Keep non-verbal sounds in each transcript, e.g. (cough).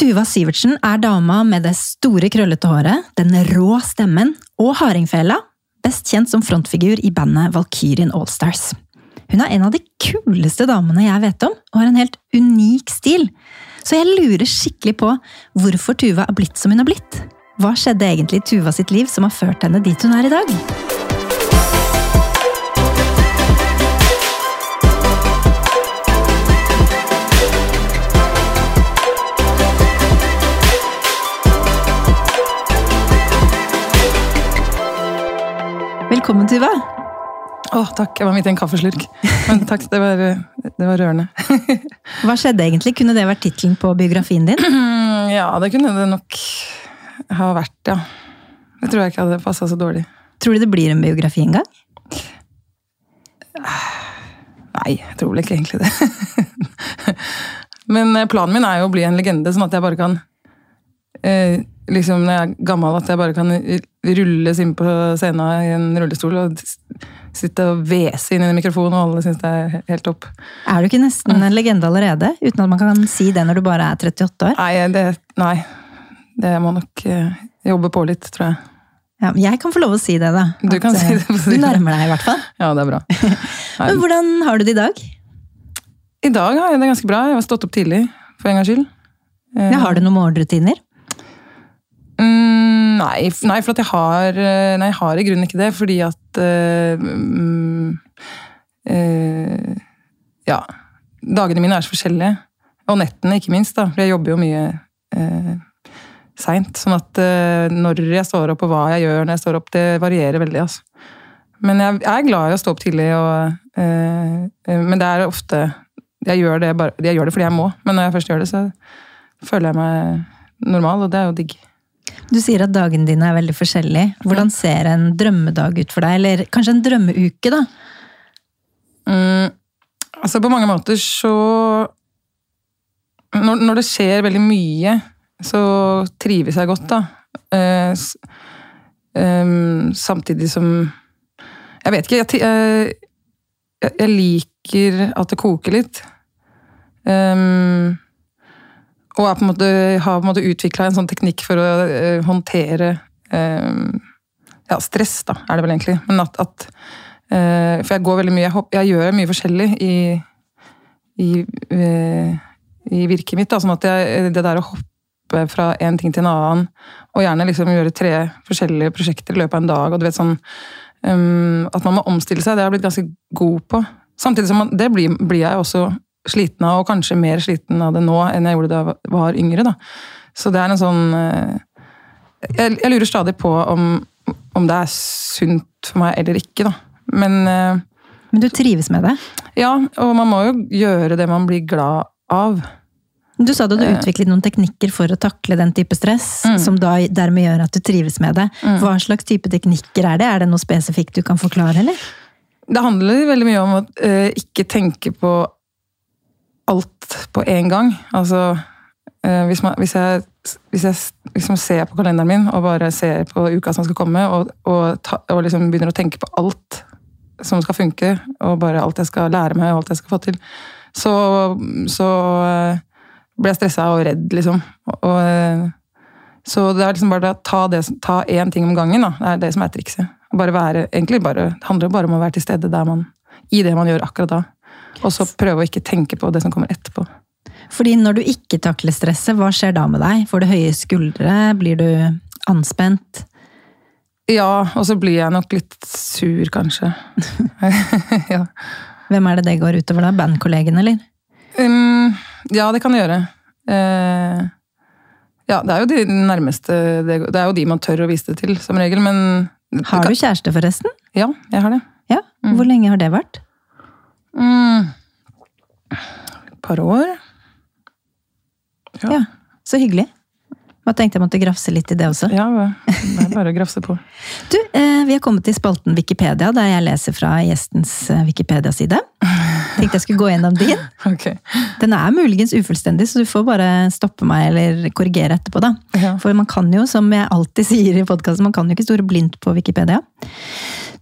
Tuva Sivertsen er dama med det store, krøllete håret, den rå stemmen og hardingfela, best kjent som frontfigur i bandet Valkyrien Allstars. Hun er en av de kuleste damene jeg vet om, og har en helt unik stil. Så jeg lurer skikkelig på hvorfor Tuva er blitt som hun har blitt. Hva skjedde egentlig i Tuva sitt liv som har ført henne dit hun er i dag? Velkommen, Tuva. Å, takk. Jeg var midt i en kaffeslurk. Men takk, det var, det var rørende. (laughs) Hva skjedde egentlig? Kunne det vært tittelen på biografien din? (clears throat) Ja, det kunne det nok ha vært, ja. Det tror jeg ikke hadde passa så dårlig. Tror du det blir en biografi en gang? (sighs) Nei, jeg tror vel ikke egentlig det. (laughs) Men eh, planen min er jo å bli en legende, sånn at jeg bare kan eh, liksom Når jeg er gammel, at jeg bare kan rulles inn på scenen i en rullestol og sitte og hvese inn i mikrofonen, og alle syns det er helt topp. Er du ikke nesten en legende allerede? Uten at man kan si det når du bare er 38 år? Nei, det, nei. det må nok eh, jobbe på litt, tror jeg. Ja, jeg kan få lov å si det, da. Du kan At, si eh, det. Du nærmer deg i hvert fall. Ja, det er bra. (laughs) Men hvordan har du det i dag? I dag har jeg det ganske bra. Jeg har stått opp tidlig, for en gangs skyld. Ja, har du noen morgenrutiner? Mm, nei, nei, for jeg har eh, Nei, jeg har i grunnen ikke det, fordi at øh, eh, Ja. Dagene mine er så forskjellige. Og nettene, ikke minst. da, For jeg jobber jo mye øh, seint. Sånn at øh, når jeg står opp, og hva jeg gjør når jeg står opp, det varierer veldig. altså. Men jeg, jeg er glad i å stå opp tidlig, og, men det er ofte jeg gjør, det bare, jeg gjør det fordi jeg må, men når jeg først gjør det, så føler jeg meg normal, og det er jo digg. Du sier at dagene dine er veldig forskjellige. Hvordan ser en drømmedag ut for deg? Eller kanskje en drømmeuke, da? Mm, altså på mange måter så når, når det skjer veldig mye, så trives jeg godt, da. Eh, ehm, samtidig som Jeg vet ikke. Jeg, eh, jeg, jeg liker at det koker litt. Ehm, og på måte, har på en måte utvikla en sånn teknikk for å uh, håndtere uh, ja, stress, da, er det vel egentlig. Men at, at uh, For jeg går veldig mye Jeg, jeg gjør mye forskjellig i, i, i virket mitt. Da, sånn at jeg, det der å hoppe fra en ting til en annen, og gjerne liksom gjøre tre forskjellige prosjekter i løpet av en dag, og du vet sånn um, At man må omstille seg, det har jeg blitt ganske god på. Samtidig som man, det blir, blir jeg også sliten av, og kanskje mer sliten av det nå enn jeg gjorde da jeg var- yngre. da. Så det er en sånn eh, jeg, jeg lurer stadig på om, om det er sunt for meg eller ikke, da. Men eh, Men du trives med det? ja, og man må jo gjøre det man blir glad av. Du sa da du utviklet noen teknikker for å takle den type stress, Mm. som da dermed gjør at du trives med det. Hva slags type teknikker er det? Er det noe spesifikt du kan forklare, eller? Det handler veldig mye om å eh, ikke tenke på alt på en gang. Altså eh, hvis, man, hvis jeg, hvis jeg liksom ser på kalenderen min og bare ser på uka som skal komme, og, og, ta, og liksom begynner å tenke på alt som skal funke, og bare alt jeg skal lære meg og alt jeg skal få til, så, så eh, blir jeg stressa og redd, liksom. Og, eh, så det er liksom bare å ta det- ta én ting om gangen. Da. Det er det som er trikset. Bare være, egentlig bare, det handler bare om å være til stede der man, i det man gjør akkurat da. Og så prøve å ikke tenke på det som kommer etterpå. Fordi når du ikke takler stresset, hva skjer da med deg? Får du høye skuldre? Blir du anspent? Ja, og så blir jeg nok litt sur, kanskje. (laughs) ja. Hvem er det det går utover da? Bandkollegen, eller? Um, ja, det kan det gjøre. Uh, ja, det er jo de nærmeste Det det er jo de man tør å vise det til, som regel, men Har du kjæreste, forresten? Ja, jeg har det. Ja. Hvor lenge har det vært? Mm. Et par år. Ja. Ja. Så hyggelig. Jeg tenkte jeg måtte grafse litt i det også. Ja, det er bare å grafse på. (laughs) Du, eh, vi har kommet til spalten Wikipedia, der jeg leser fra gjestens eh, Wikipedia-side. Tenkte jeg skulle gå gjennom din. (laughs) Okay. Den er muligens ufullstendig, så du får bare stoppe meg eller korrigere etterpå. da. Ja. For man kan jo, som jeg alltid sier i podkasten, man kan jo ikke store blindt på Wikipedia.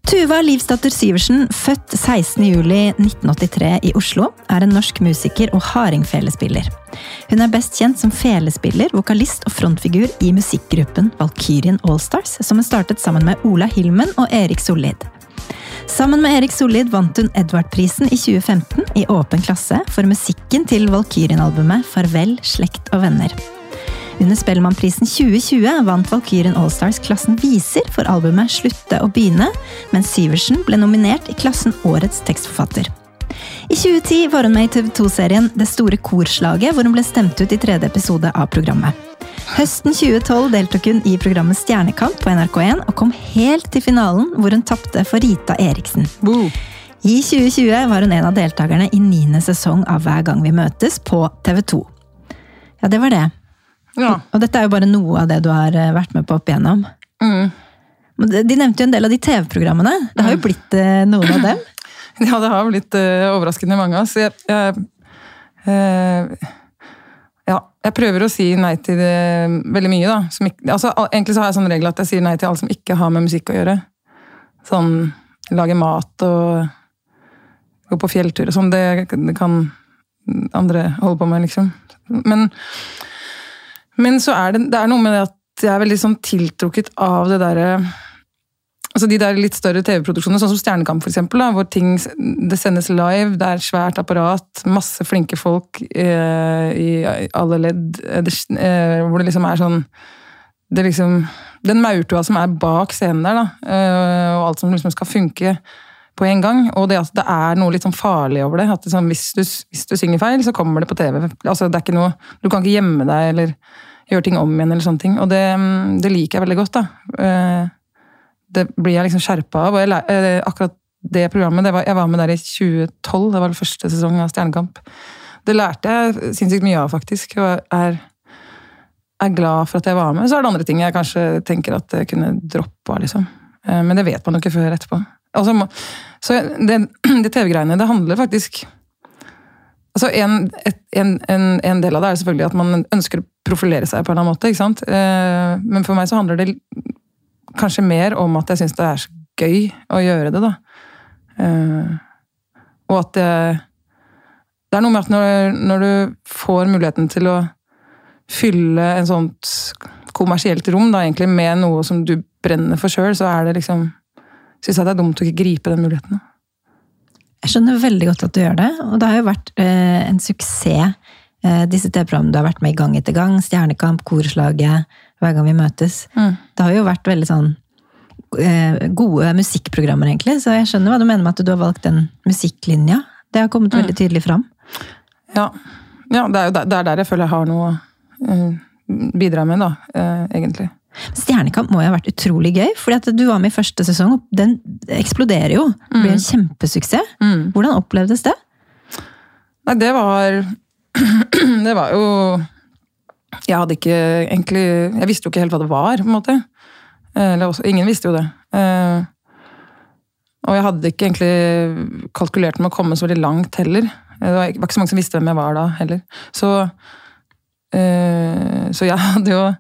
Tuva Livsdatter Syversen, født 16.07.1983 i Oslo, er en norsk musiker og hardingfelespiller. Hun er best kjent som felespiller, vokalist og frontfigur i musikkgruppen Valkyrien Allstars, som hun startet sammen med Ola Hilmen og Erik Sollid. Sammen med Erik Sollid vant hun Edvard-prisen i 2015 i Åpen klasse for musikken til Valkyrien-albumet Farvel, slekt og venner. Under Spellemannprisen 2020 vant Valkyrien Allstars klassen Viser for albumet Slutte å begynne, mens Syversen ble nominert i klassen Årets tekstforfatter. I 2010 var hun med i TV 2-serien Det store korslaget, hvor hun ble stemt ut i tredje episode av programmet. Høsten 2012 deltok hun i programmet Stjernekamp på NRK1 og kom helt til finalen, hvor hun tapte for Rita Eriksen. Boo. I 2020 var hun en av deltakerne i niende sesong av Hver gang vi møtes på TV 2. Ja, det var det. Ja. Og dette er jo bare noe av det du har eh, vært med på opp igjennom. Mm. De- nevnte jo en del av de TV-programmene. Det har jo blitt eh, noen av dem. (clears throat) Ja, det har blitt eh, overraskende mange. Så jeg, jeg, uh, ja, jeg prøver å si nei til det veldig mye. Da. Som ikke, altså, egentlig så har jeg sånn regel at jeg sier nei til alt som ikke har med musikk å gjøre. Sånn lage mat og gå på fjelltur og sånn. Det, det kan andre holde på med, liksom. Men, men så er det, det er noe med det at jeg er veldig sånn tiltrukket av det derre Altså De der litt større TV-produksjonene, sånn som Stjernekamp, for eksempel, da, hvor ting det sendes live, det er svært apparat, masse flinke folk eh, i alle ledd, eh, det, eh, hvor det liksom er sånn det liksom, Den maurtua som er bak scenen der, da, eh, og alt som liksom skal funke på en gang, og det at det er noe litt sånn farlig over det. at det, sånn, hvis, du, hvis du synger feil, så kommer det på TV. altså det er ikke noe, Du kan ikke gjemme deg eller gjøre ting om igjen, eller sånne ting. Og det, mm, det liker jeg veldig godt. da. Eh, det blir jeg liksom skjerpa av. og jeg, eh, Akkurat det programmet, det var, jeg var med der i 2012, det var den første sesong av Stjernekamp. Det lærte jeg sinnssykt mye av, faktisk. Og er, er glad for at jeg var med. Så er det andre ting jeg kanskje tenker at jeg kunne droppa, liksom. Eh, Men det vet man jo ikke før etterpå. Altså, så det, (clears throat) det TV-greiene, det handler faktisk Altså en, en, en, en del av det er selvfølgelig at man ønsker å profilere seg på en eller annen måte. ikke sant? Eh, Men for meg så handler det kanskje mer om at jeg syns det er så gøy å gjøre det, da. Eh, Og at det, det er noe med at når, når du får muligheten til å fylle en sånt kommersielt rom da, egentlig med noe som du brenner for sjøl, så er det liksom Syns jeg det er dumt å ikke gripe den muligheten. da. Jeg skjønner veldig godt at du gjør det, og det har jo vært eh, en suksess, eh, disse TV-programmene du har vært med i gang etter gang. Stjernekamp, Korslaget, Hver gang vi møtes. Det har jo vært veldig sånn eh, gode musikkprogrammer, egentlig, så jeg skjønner hva du mener med at du har valgt den musikklinja. Det har kommet veldig tydelig fram. Ja, ja det er jo der, er der jeg føler jeg har noe å eh, bidra med, da, eh, egentlig. Stjernekamp må jo ha vært utrolig gøy, fordi du var med i første sesong, og den eksploderer jo. Det blir en kjempesuksess. Hvordan opplevdes det? Nei, det var (clears throat) Det var jo Jeg hadde ikke egentlig Jeg visste jo ikke helt hva det var, på en måte. Eller også, ingen visste jo det. Eh, Og jeg hadde ikke egentlig kalkulert med å komme så veldig langt heller. Det var ikke så mange som visste hvem jeg var da heller. Så, eh, så jeg hadde jo eh,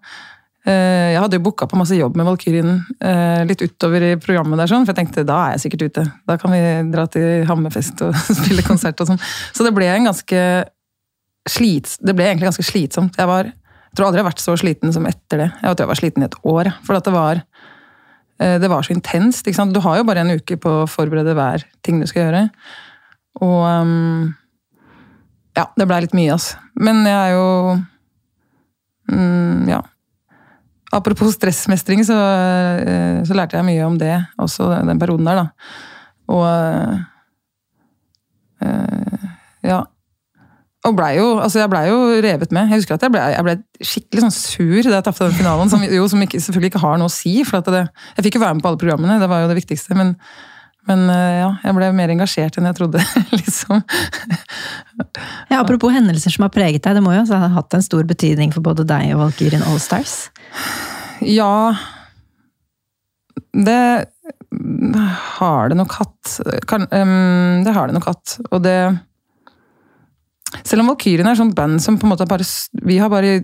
jeg hadde jo booka på masse jobb med Valkyrien eh, litt utover i programmet. der sånn, For jeg tenkte da er jeg sikkert ute. Da kan vi dra til Hammerfest og (laughs) spille konsert og sånn. Så det ble slits, det ble egentlig ganske slitsomt. Jeg, var, jeg tror aldri jeg har vært så sliten som etter det. Jeg tror jeg var sliten i et år. For det var eh, det var så intenst. Du har jo bare en uke på å forberede hver ting du skal gjøre. Og ehm, Ja, det blei litt mye, altså. Men jeg er jo mm, Ja. Apropos stressmestring, så, eh, så lærte jeg mye om det også den perioden der, da. Og øh, Ja. Og blei jo, altså jeg blei jo revet med. Jeg husker at jeg ble, ble skikkelig sånn sur da jeg tapte den finalen, som, jo, som ikke, selvfølgelig ikke har noe å si. for det, Jeg fikk jo være med på alle programmene, det var jo det viktigste. Men, men eh, ja, jeg ble mer engasjert enn jeg trodde, (laughs) liksom. Ja, apropos hendelser som har preget deg, det må jo også ha hatt en stor betydning for både deg og Valkyrien Allstars. Ja Det har det nok hatt. Kan, um, det har det nok hatt. Og det Selv om Valkyrien er sånn band som på en måte bare Vi har bare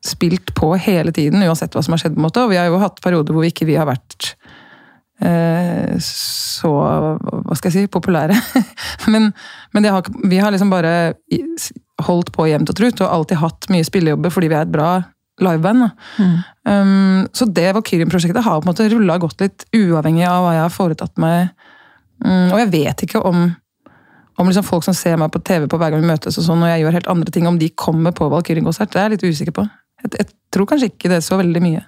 spilt på hele tiden, uansett hva som har skjedd. på en måte, Og vi har jo hatt perioder hvor vi ikke vi har vært eh, så Hva skal jeg si populære. (laughs) men men har, vi har liksom bare holdt på jevnt og trutt og alltid hatt mye spillejobber fordi vi er et bra liveband. Mm. Um, så det Valkyrien-prosjektet har på en måte rulla godt litt, uavhengig av hva jeg har foretatt meg. Um, og jeg vet ikke om, om liksom folk som ser meg på TV på hver gang vi møtes, og sånn, og jeg gjør helt andre ting, om de kommer på Valkyrien-konsert. Det er jeg litt usikker på. Jeg, jeg, tror kanskje ikke det er så veldig mye.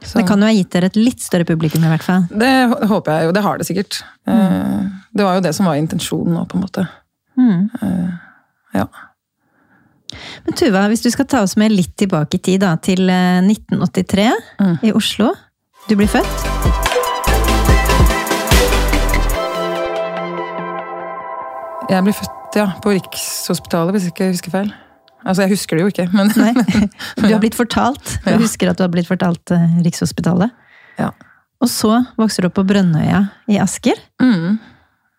Så. Det kan jo ha gitt dere et litt større publikum, i hvert fall. Det håper jeg jo. Det har det sikkert. Mm. Uh, det var jo det som var intensjonen nå, på en måte. Mm. Uh, ja. Men Tuva, hvis du skal ta oss med litt tilbake i tid, da, til 1983 eh, mm. i Oslo. Du blir født? Jeg blir født, ja, på Rikshospitalet, hvis jeg ikke husker feil. Altså, jeg husker det jo ikke, men Nei, (laughs) Du har blitt fortalt. Du husker at du har blitt fortalt uh, Rikshospitalet. Ja. Og så vokser du opp på Brønnøya i Asker. Mm.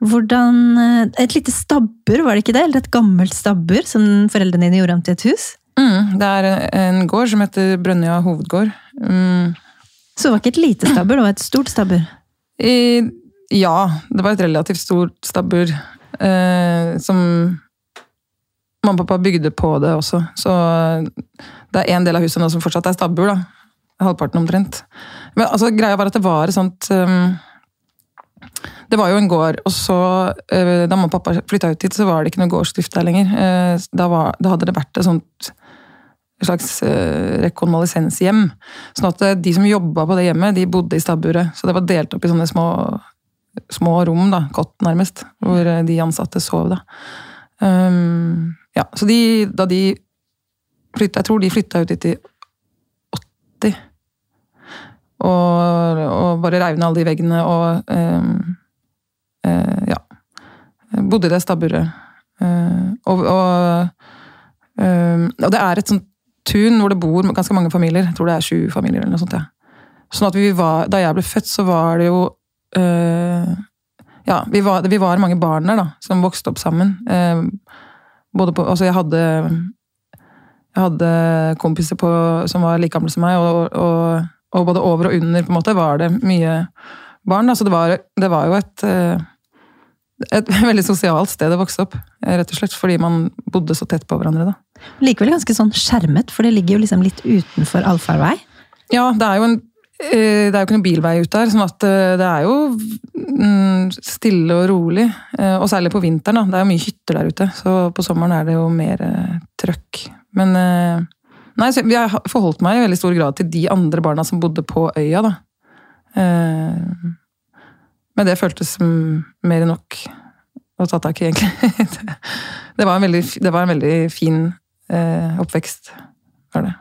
Hvordan eh, Et lite stabbur, var det ikke det? Eller et gammelt stabbur som foreldrene dine gjorde om til et hus? Mm, det er en gård som heter Brønnøya hovedgård. Mm. Så det var ikke et lite stabbur, det var et stort stabbur? I, ja, det var et relativt stort stabbur. Eh, som mamma og pappa bygde på det også. Så det er en del av huset nå som fortsatt er stabbur. da. Halvparten omtrent. Men altså, greia var at det var et sånt um, det var jo en gård, og så eh, Da mamma og pappa flytta ut hit, så var det ikke noe gårdsdrift der lenger. Eh, da, var, da hadde det vært et sånt et slags uh, rekonvalesenshjem. Sånn at de som jobba på det hjemmet, de bodde i stabburet. Så det var delt opp i sånne små, små rom, da, kott nærmest, hvor de ansatte sov. da. Um, ja, så de, da de flytta Jeg tror de flytta ut hit i 80. Og, og bare reiv ned alle de veggene og um. Bodde i det stabburet. Uh, og, og, um, og, det er et sånt tun hvor det bor ganske mange familier. Jeg tror det er sju familier. eller noe sånt, ja. Sånn at var, Da jeg ble født, så var det jo uh, Ja, vi var, vi var, mange barn der da, som vokste opp sammen. både på, altså jeg hadde jeg hadde kompiser på, som var like gamle som meg, og, og og både over og under på en måte var det mye barn. Da. Så det var, det var jo et, eh, et (laughs) veldig sosialt sted å vokse opp. Rett og slett fordi man bodde så tett på hverandre. da. Likevel ganske sånn skjermet, for det ligger jo liksom litt utenfor allfarvei? Ja, det er jo en eh, det er jo ikke noen bilvei ut der, sånn at eh, det er jo mm, stille og rolig. Og særlig på vinteren. da. Det er jo mye hytter der ute, så på sommeren er det jo mer trøkk. Men Nei, så Jeg forholdt meg i veldig stor grad til de andre barna som bodde på øya. da. Men det føltes mer enn nok å ta tak i, egentlig. (laughs) det, var en veldig, det var en veldig fin eh, oppvekst, var det.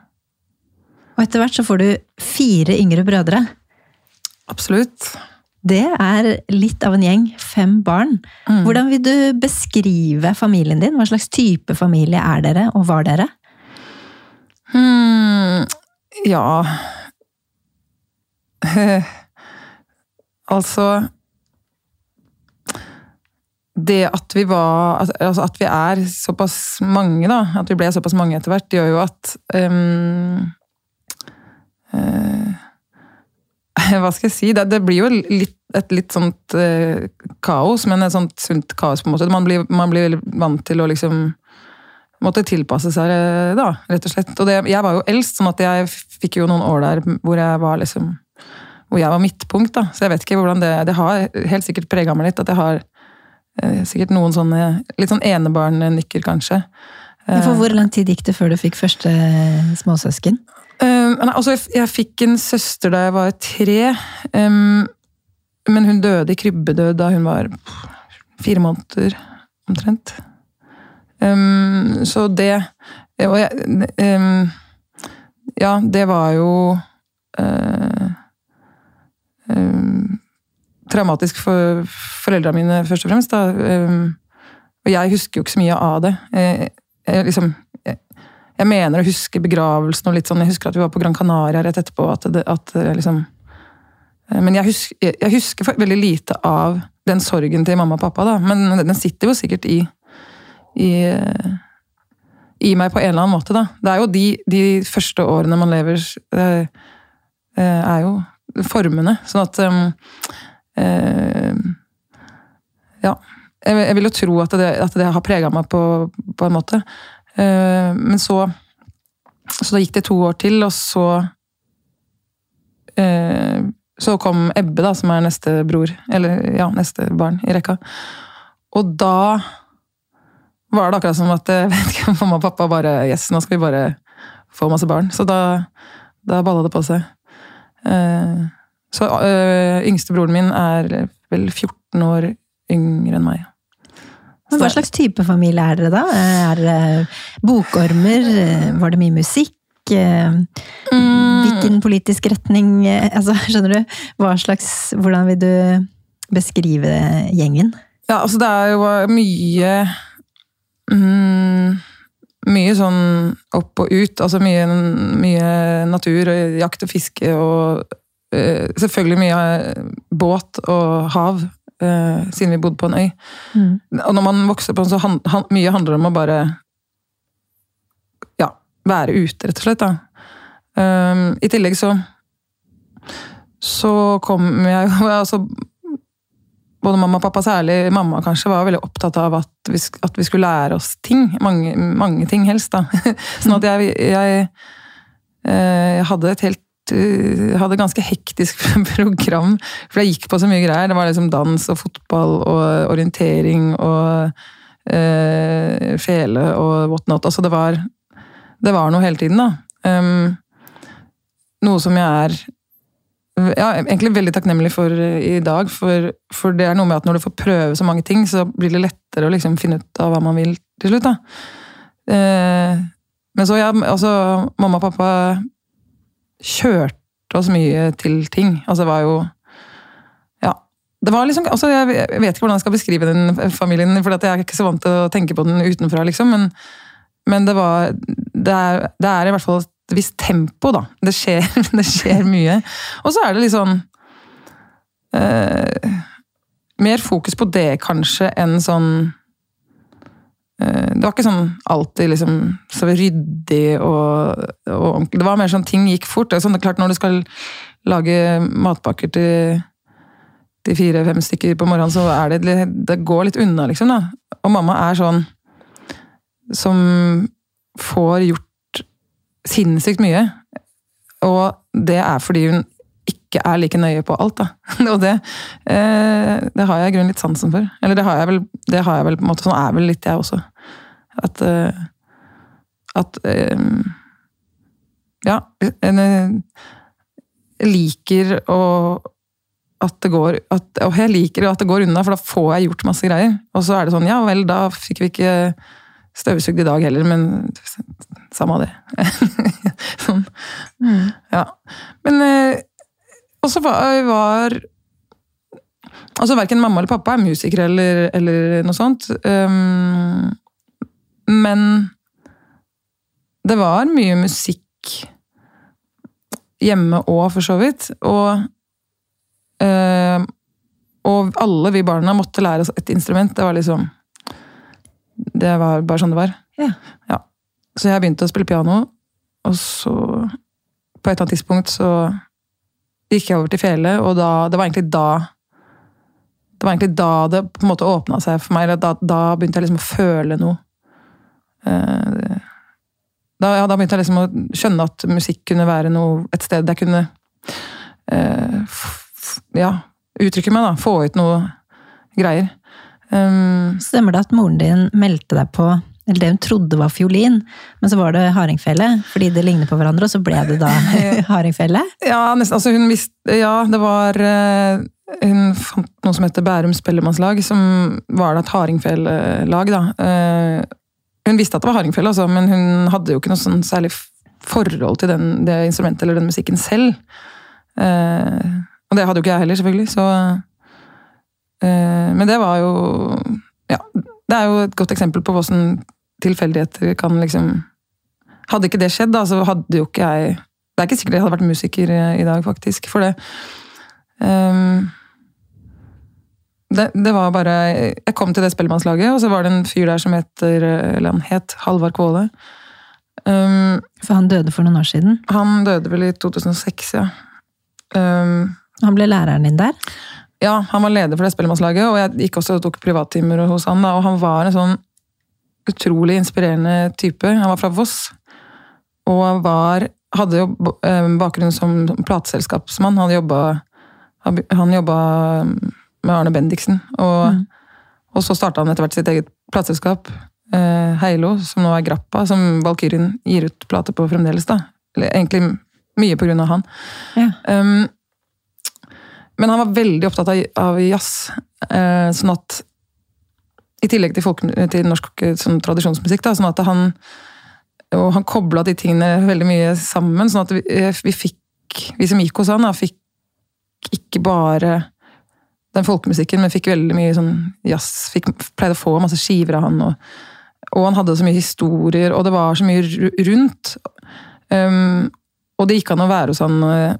Og etter hvert så får du fire yngre brødre. Absolutt. Det er litt av en gjeng. Fem barn. Mm. Hvordan vil du beskrive familien din? Hva slags type familie er dere, og var dere? Hmm, ja (laughs) Altså Det at vi var Altså at vi er såpass mange, da, at vi ble såpass mange etter hvert, gjør jo at um, uh, (laughs) Hva skal jeg si? Det, det blir jo litt, et litt sånt uh, kaos, men et sånt sunt kaos, på en måte. Man blir, man blir vant til å liksom måtte tilpasse seg, eh, da, rett og slett. Og det, jeg var jo eldst, sånn at jeg fikk jo noen år der hvor jeg var liksom hvor jeg var midtpunkt. da, Så jeg vet ikke hvordan det Det har helt sikkert prega meg litt. At jeg har sikkert noen sånne litt sånn enebarn-nykker, kanskje. For Hvor lang tid gikk det før du fikk første småsøsken? Nei, altså, jeg, fikk en søster da jeg var tre. Um, men hun døde i krybbedød da hun var fire måneder, omtrent. Um, så det Og jeg um, Ja, det var jo uh, um, traumatisk for foreldrene mine, først og fremst. Da. og jeg husker jo ikke så mye av det. Jeg, jeg, liksom, jeg, jeg mener å huske begravelsen og litt sånn. Jeg husker at vi var på Gran Canaria rett etterpå. at, det, at liksom men jeg husker, jeg husker, veldig lite av den sorgen til mamma og pappa. da, Men den sitter jo sikkert i i, i, meg på en eller annen måte. Da. Det er jo de, de første årene man lever, det, er jo formene. Sånn at um, eh, Ja. Jeg, jeg vil jo tro at det, at det har prega meg på, på en måte. Eh, men så Så da gikk det to år til, og så eh, Så kom Ebbe, da, som er neste bror, eller ja, neste barn i rekka. Og da var det akkurat som at (laughs) jeg vet ikke, mamma og pappa bare Yes, nå skal vi bare få masse barn. Så da, da balla det på seg. Så øh, yngstebroren min er vel 14 år yngre enn meg. Men hva slags type familie er dere da? Er det bokormer? Var det mye musikk? Hvilken politisk retning altså, (laughs) Skjønner du? Hva slags, hvordan vil du beskrive gjengen? Ja, altså det er jo mye mm, Mye sånn opp og ut. Altså mye, mye natur og jakt og fiske og selvfølgelig mye båt og hav. Uh, siden vi bodde på en øy. Mm. Og når man vokser på en så han, han, mye handler det om å bare ja, være ute, rett og slett. da. Um, I tillegg så så kom jeg (laughs) altså, Både mamma og pappa, særlig mamma, kanskje, var veldig opptatt av at vi, at vi skulle lære oss ting. Mange, mange ting, helst. da. (laughs) sånn at jeg, jeg, jeg hadde et helt hadde ganske hektisk (laughs) program, for jeg gikk på så mye greier. Det var liksom dans og fotball og orientering og eh, fele og whatnot. Altså det var, det var noe hele tiden, da. Um, noe som jeg er ja, egentlig veldig takknemlig for i dag. For, for, det er noe med at når du får prøve så mange ting, så blir det lettere å liksom finne ut av hva man vil til slutt. da. Eh, men så, ja, altså, mamma og pappa kjørte oss mye til ting. Altså, det var jo Ja. Det var liksom, altså, jeg vet ikke hvordan jeg skal beskrive den familien, for jeg er ikke så vant til å tenke på den utenfra, liksom. Men, men det var det er, det er, i hvert fall et visst tempo, da. Det skjer, (laughs) det skjer mye. Og så er det litt sånn eh, Mer fokus på det, kanskje, enn sånn det var ikke sånn alltid liksom, så ryddig og, og. Det var mer sånn ting gikk fort. Sånn, det er klart Når du skal lage matpakker til, til fire-fem stykker på morgenen, så er det Det går litt unna, liksom. da. Og mamma er sånn som får gjort sinnssykt mye. Og det er fordi hun ikke er like nøye på alt, da. (laughs) Og det, eh, det har jeg i grunnen litt sansen for. Eller det har jeg vel, det har jeg vel på en måte, sånn er vel litt jeg også. At eh, At eh, Ja. Jeg liker å at det går at, Og jeg liker at det går unna, for da får jeg gjort masse greier. Og så er det sånn, ja vel, da fikk vi ikke støvsugd i dag heller, men samme av det. (laughs) sånn. Mm. Ja. Men og så var, var Altså verken mamma eller pappa er musikere eller, eller noe sånt. Um, men det var mye musikk hjemme òg, for så vidt. Og, uh, og alle vi barna måtte lære oss et instrument. Det var liksom Det var bare sånn det var. Ja. ja. Så jeg begynte å spille piano, og så På et eller annet tidspunkt så gikk jeg over til fjellet, og da, det var egentlig da det var egentlig da det på en måte åpna seg for meg. Da, da, begynte jeg liksom å føle noe. Eh, da, ja, da, begynte jeg liksom å skjønne at musikk kunne være noe, et sted jeg kunne uh, ja, uttrykke meg. da, Få ut noe greier. Um, Stemmer det at moren din meldte deg på eller det hun trodde var fiolin, men så var det hardingfele, fordi det ligner på hverandre, og så ble det da (laughs) (laughs) hardingfele? ja, nesten. Altså, hun visste Ja, det var uh, Hun fant noe som heter Bærum Spellemannslag, som var da et hardingfelelag, da. Uh, hun visste at det var hardingfele, altså, men hun hadde jo ikke noe sånn særlig forhold til den, det instrumentet eller den musikken selv. Uh, og det hadde jo ikke jeg heller, selvfølgelig, så Men det var jo Ja, det er jo et godt eksempel på hvordan tilfeldigheter kan liksom Hadde ikke det skjedd, da, så hadde jo ikke jeg Det er ikke sikkert jeg hadde vært musiker i dag, faktisk. For det um, det, det, var bare Jeg kom til det spellemannslaget, og så var det en fyr der som heter Eller han het Halvard Kvåle. Um, for han døde for noen år siden? Han døde vel i 2006, ja. Um, han ble læreren din der? Ja, han var leder for det spellemannslaget, og jeg gikk også og tok privattimer hos han. da, Og han var en sånn utrolig inspirerende type. Han var fra Voss. Og var, hadde jo eh, bakgrunn som plateselskapsmann. Han jobba, han jobba med Arne Bendiksen. Og, og så starta han etter hvert sitt eget plateselskap, eh, Heilo, som nå er Grappa, som Valkyrien gir ut plate på fremdeles. da. Eller egentlig mye på grunn av han. Ja. Um, men han var veldig opptatt av, av jazz. eh, sånn at I tillegg til, folk, til norsk sånn tradisjonsmusikk. Da, sånn at han og han kobla de tingene veldig mye sammen. sånn at vi, eh, vi fikk, vi som gikk hos han, da, fikk ikke bare den folkemusikken, men fikk veldig mye sånn jazz. Fikk, pleide å få masse skiver av han. Og, og han hadde så mye historier, og det var så mye rundt. Um, og det gikk an å være hos han eh,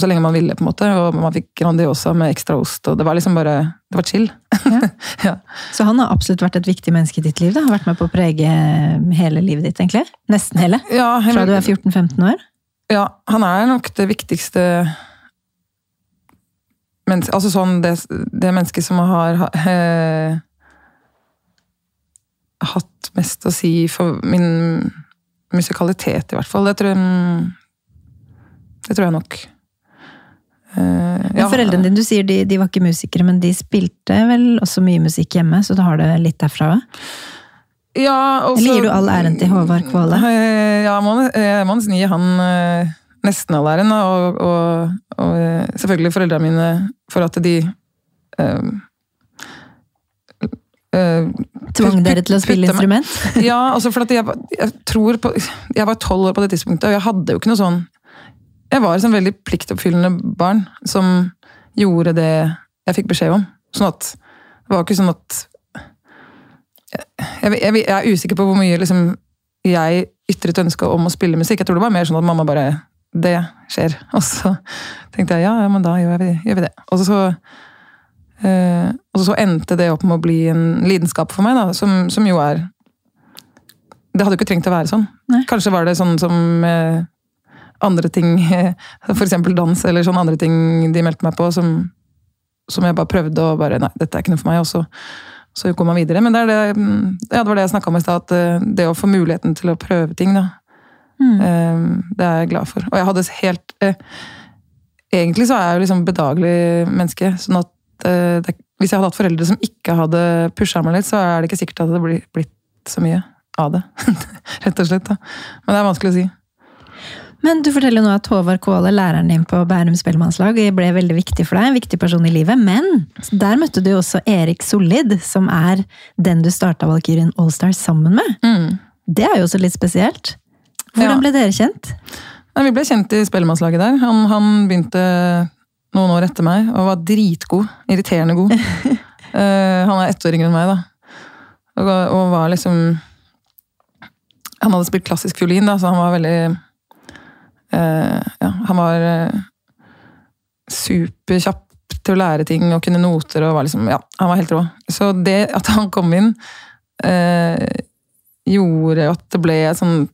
så lenge man ville, på en måte. Og man fikk Grandiosa med ekstra ost, og det var liksom bare Det var chill. Ja. (laughs) ja. Så han har absolutt vært et viktig menneske i ditt liv? da? Har vært med på å prege hele livet ditt, egentlig? Nesten hele? Ja, Fra du er 14-15 år? Ja, han er nok det viktigste mennesket Altså sånn det, det mennesket som har eh, hatt mest å si for min musikalitet, i hvert fall. Det tror jeg, det tror jeg nok. Eh, Men ja, Foreldrene dine du sier de, de var ikke musikere, men de spilte vel også mye musikk hjemme, så da har du litt derfra òg? Ja, også, Eller gir du all æren til Håvard Kvåle? Eh, Ja, må, jeg må nesten gi han eh, nesten all æren. Og, og, og eh, selvfølgelig foreldrene mine for at de eh, eh, Tvang dere til å spille instrument? Ja, altså for at jeg, jeg tror på Jeg var tolv år på det tidspunktet, og jeg hadde jo ikke noe sånn Jeg var et sånn veldig pliktoppfyllende barn som gjorde det jeg fikk beskjed om. Sånn at Det var ikke sånn at Jeg, jeg, jeg er usikker på hvor mye liksom, jeg ytret ønske om å spille musikk. Jeg tror det var mer sånn at mamma bare Det skjer. (laughs) Og så tenkte jeg ja, ja men da gjør vi, gjør vi det. Og så, øh, og så endte det opp med å bli en lidenskap for meg, da, som, som jo er Det hadde jo ikke trengt å være sånn. Nei. Kanskje var det sånn som eh, andre ting, (laughs) eksempel dans, eller sånn andre ting de meldte meg på, som, som jeg bare prøvde å bare Nei, dette er ikke noe for meg. Og så, så går man videre. Men det, det, mm, ja, det var det jeg snakka om i stad, at eh, det å få muligheten til å prøve ting, da, Mm. eh, det er jeg glad for. Og jeg hadde helt eh, Egentlig så er jeg jo liksom bedagelig menneske. sånn at det, Hvis jeg hadde hatt foreldre som ikke hadde pusha meg litt, så er det ikke sikkert at det hadde blitt så mye av det. (laughs) Rett og slett. da. Men det er vanskelig å si. Men du forteller nå at Håvard Kvåle, læreren din på Bærum spellemannslag, ble veldig viktig for deg, en viktig person i livet. Men der møtte du jo også Erik Solid, som er den du starta Valkyrien Allstars sammen med. Mm. Det er jo også litt spesielt. Hvordan Ja. ble dere kjent? Nei, vi ble kjent i spellemannslaget der. Han, han begynte noen år etter meg og var dritgod. Irriterende god. uh, (laughs) han er ett år yngre enn meg, da. Og, og var liksom Han hadde spilt klassisk fiolin, da, så han var veldig Ja, han var uh, superkjapp til å lære ting og kunne noter og var liksom Ja, han var helt rå. Så det at han kom inn eh, gjorde at det ble et sånn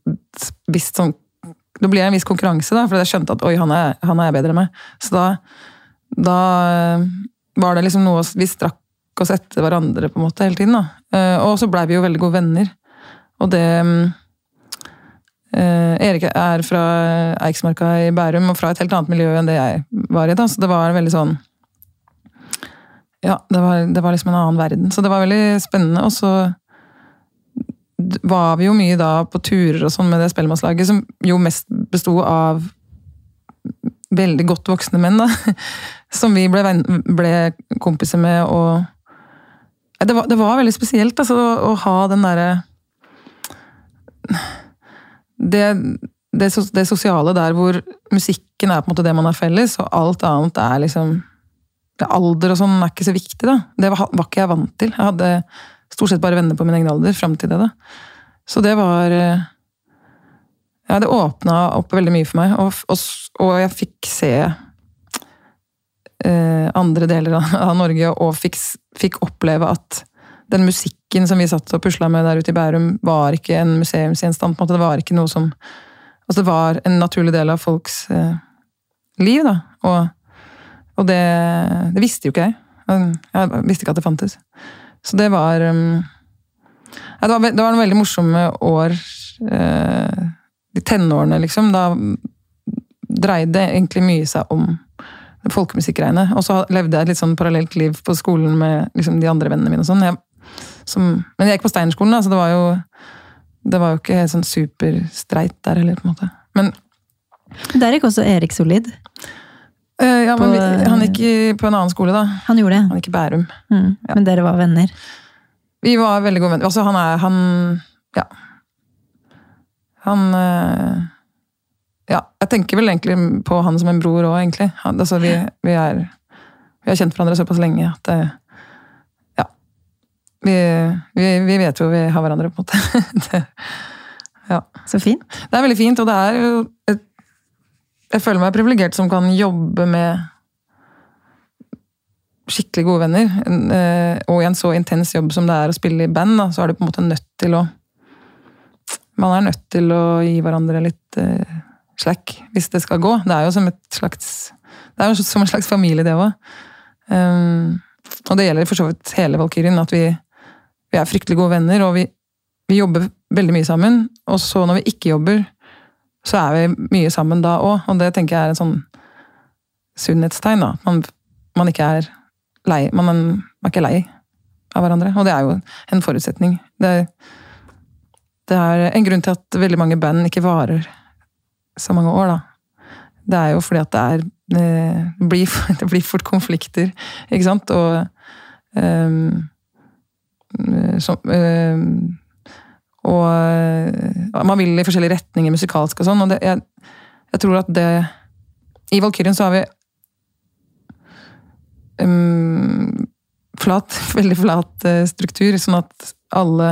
visst sånn det ble en viss konkurranse, da, for jeg skjønte at oi, han er, han er bedre enn meg. Så da, da eh, var det liksom noe Vi strakk oss etter hverandre på en måte hele tiden. da. Eh, Og så blei vi jo veldig gode venner. Og det mm, eh, Erik er fra Eiksmarka i Bærum, og fra et helt annet miljø enn det jeg var i. da, Så det var veldig sånn Ja, det var, det var liksom en annen verden. Så det var veldig spennende. Og så var vi jo mye da på turer og sånn med det spellemannslaget, som jo mest besto av veldig godt voksne menn, da. (laughs) Som vi ble, ble kompiser med, og det var, det var veldig spesielt, altså, å ha den derre det, det, det sosiale der hvor musikken er på en måte det man har felles, og alt annet er liksom det Alder og sånn er ikke så viktig, da. Det var, var ikke jeg vant til. Jeg hadde stort sett bare venner på min egen alder fram til det. da. Så det var eh, Ja, det åpna opp veldig mye for meg, og, og, og jeg fikk se eh, andre deler av, av Norge, og fikk, fikk oppleve at den musikken som vi satt og pusla med der ute i Bærum, var ikke en museumsgjenstand. på en måte. Det var ikke noe som Altså, det var en naturlig del av folks eh, liv, da. Og Og det, det visste jo ikke jeg. Jeg visste ikke at det fantes. Så det var um, ja, det, var, det var noen veldig morsomme år. Eh, de tenårene, liksom. Da dreide egentlig mye seg om folkemusikkgreiene. Og så levde jeg et litt sånn parallelt liv på skolen med liksom, de andre vennene mine. og sånn. Jeg, som, men jeg gikk på Steinerskolen, da, så det var jo det var jo ikke helt sånn superstreit der heller, på en måte. Men Der gikk også Erik Solid. Uh, ja, På- men vi, han gikk på en annen skole, da. Han gjorde det. Han gikk i Bærum. Mm. Men dere var venner. Vi var veldig gode venner. Altså, han er Han Ja. Han uh, Ja, jeg tenker vel egentlig på han som en bror òg, egentlig. Han, altså, vi, vi er Vi har kjent hverandre såpass lenge at det, Ja. Vi, vi, vi vet jo vi har hverandre, på en måte. (laughs) det, ja. Så fint. Det er veldig fint, og det er jo et, Jeg føler meg privilegert som kan jobbe med skikkelig gode venner. Eh, Og i en så intens jobb som det er å spille i band, da, så er du på en måte nødt til å Man er nødt til å gi hverandre litt uh, slack hvis det skal gå. Det er jo som et slags Det er jo som en slags familie, det òg. Um, og det gjelder for så vidt hele Valkyrien, at vi, vi er fryktelig gode venner, og vi, vi jobber veldig mye sammen. Og så når vi ikke jobber, så er vi mye sammen da òg. Og det tenker jeg er en sånn sunnhetstegn. da. Man, man ikke er lei man, man er ikke lei av hverandre. Og det er jo en forutsetning. Det, det er en grunn til at veldig mange band ikke varer så mange år, da. Det er jo fordi at det er Det blir, (laughs) det blir fort konflikter, ikke sant? Og ehm, som, ehm, og eh, man vil i forskjellige retninger musikalsk og sånn. Og det, jeg, jeg tror at det I Valkyrien så har vi um, flat, (laughs) veldig flat eh, struktur, sånn at alle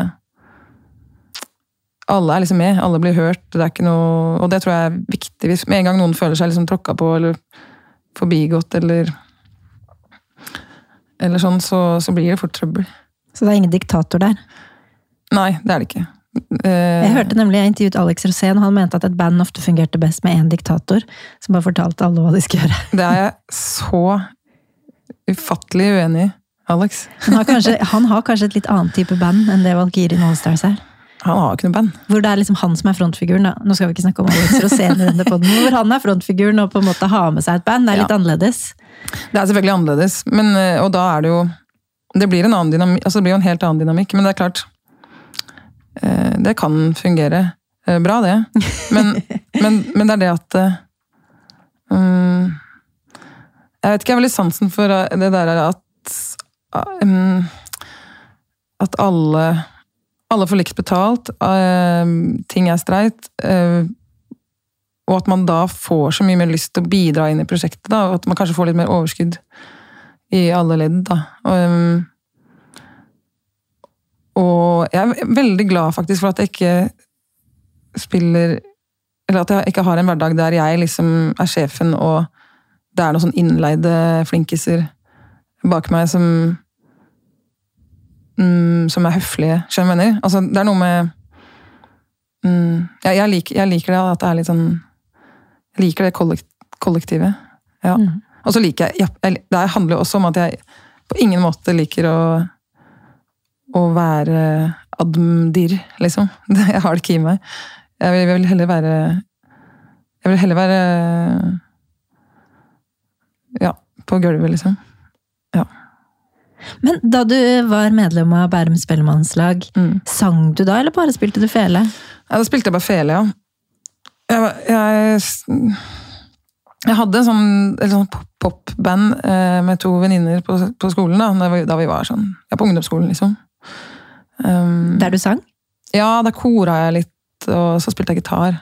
alle er liksom med, alle blir hørt. Det er ikke noe, og det tror jeg er viktig. Hvis med en gang noen føler seg liksom tråkka på eller forbigått eller eller sånn, så, så blir det fort trøbbel. Så det er ingen diktator der. Nei, det er det ikke. Eh, Jeg hørte nemlig, jeg intervjuet Alex Rosén, og han mente at et band ofte fungerte best med én diktator, som bare fortalte alle hva de skulle gjøre. Det er jeg så ufattelig uenig i, Alex. Han har kanskje, han har kanskje et litt annet type band enn det Valkyrien Allstars er. Han har ikke noe band. Hvor det er liksom han som er frontfiguren. da. Nå skal vi ikke snakke om Alex Rosén i denne podden, hvor han er frontfiguren og på en måte har med seg et band. Det er litt Ja. annerledes. Det er selvfølgelig annerledes, men, eh, og da er det jo Det blir dynamikk, altså det blir jo en helt annen dynamikk, men det er klart eh, Det kan fungere eh, bra, det. Men, (laughs) men, men det er det at eh, mm, Jeg vet ikke, jeg har litt sansen for det der at um, At alle alle får likt betalt, eh, ting er streit, og at man da får så mye mer lyst til å bidra inn i prosjektet, da, og at man kanskje får litt mer overskudd i alle ledd. Da. Og, um, og jeg er veldig glad faktisk for at jeg ikke spiller Eller at jeg ikke har en hverdag der jeg liksom er sjefen, og det er noen sånn innleide flinkiser bak meg som mm, Som er høflige, skjønner du? Altså, det er noe med mm, jeg, jeg, liker, jeg liker det at det er litt sånn jeg liker det kollektivet. Ja. Mm. Og så liker jeg, ja, Det handler jo også om at jeg på ingen måte liker å å være admdir, liksom. (laughs) Jeg har det ikke i meg. Jeg vil, jeg vil heller være Jeg vil heller være Ja, på gulvet, liksom. Ja. Men da du var medlem av Bærum Spellemannslag, Mm. sang du da, eller bare spilte du fele? Ja, da spilte jeg bare fele, ja. Jeg, jeg, jeg hadde en sånn, et pop- popband eh, med to venninner på, på skolen, da, da vi, da vi var sånn, ja, på ungdomsskolen, liksom. Um, Der du sang? ja, da kora jeg litt, og så spilte jeg gitar.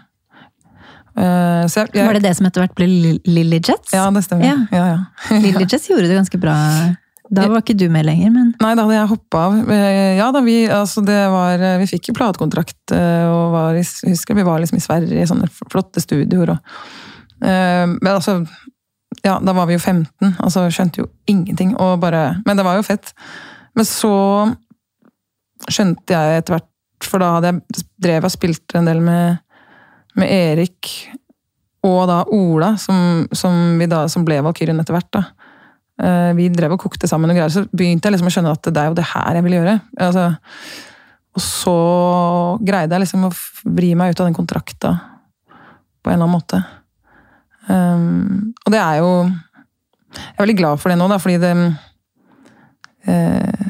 Uh, så jeg, jeg, Var det det som etter hvert ble Lilly Jets? Ja, det stemmer. Ja. Ja, ja. (laughs) Lily Jets gjorde det ganske bra. Da var ikke du med lenger, men Nei, da hadde jeg hoppa av. Eh, Ja da, vi, altså det var, vi fikk jo platekontrakt, eh, og var i, husker vi var liksom i Sverige i sånne flotte studioer. Og, eh, men altså Ja, da var vi jo 15, altså skjønte jo ingenting. Og bare, men det var jo fett. Men så skjønte jeg etter hvert, for da hadde jeg drev og spilte en del med, med Erik og da Ola, som, som, da, som ble Valkyrien etter hvert. da. eh, vi drev og kokte sammen, og greier, så begynte jeg liksom å skjønne at det er jo det her jeg vil gjøre. Altså, og så greide jeg liksom å vri meg ut av den kontrakta på en eller annen måte. Um, og det er jo Jeg er veldig glad for det nå, da, fordi det uh,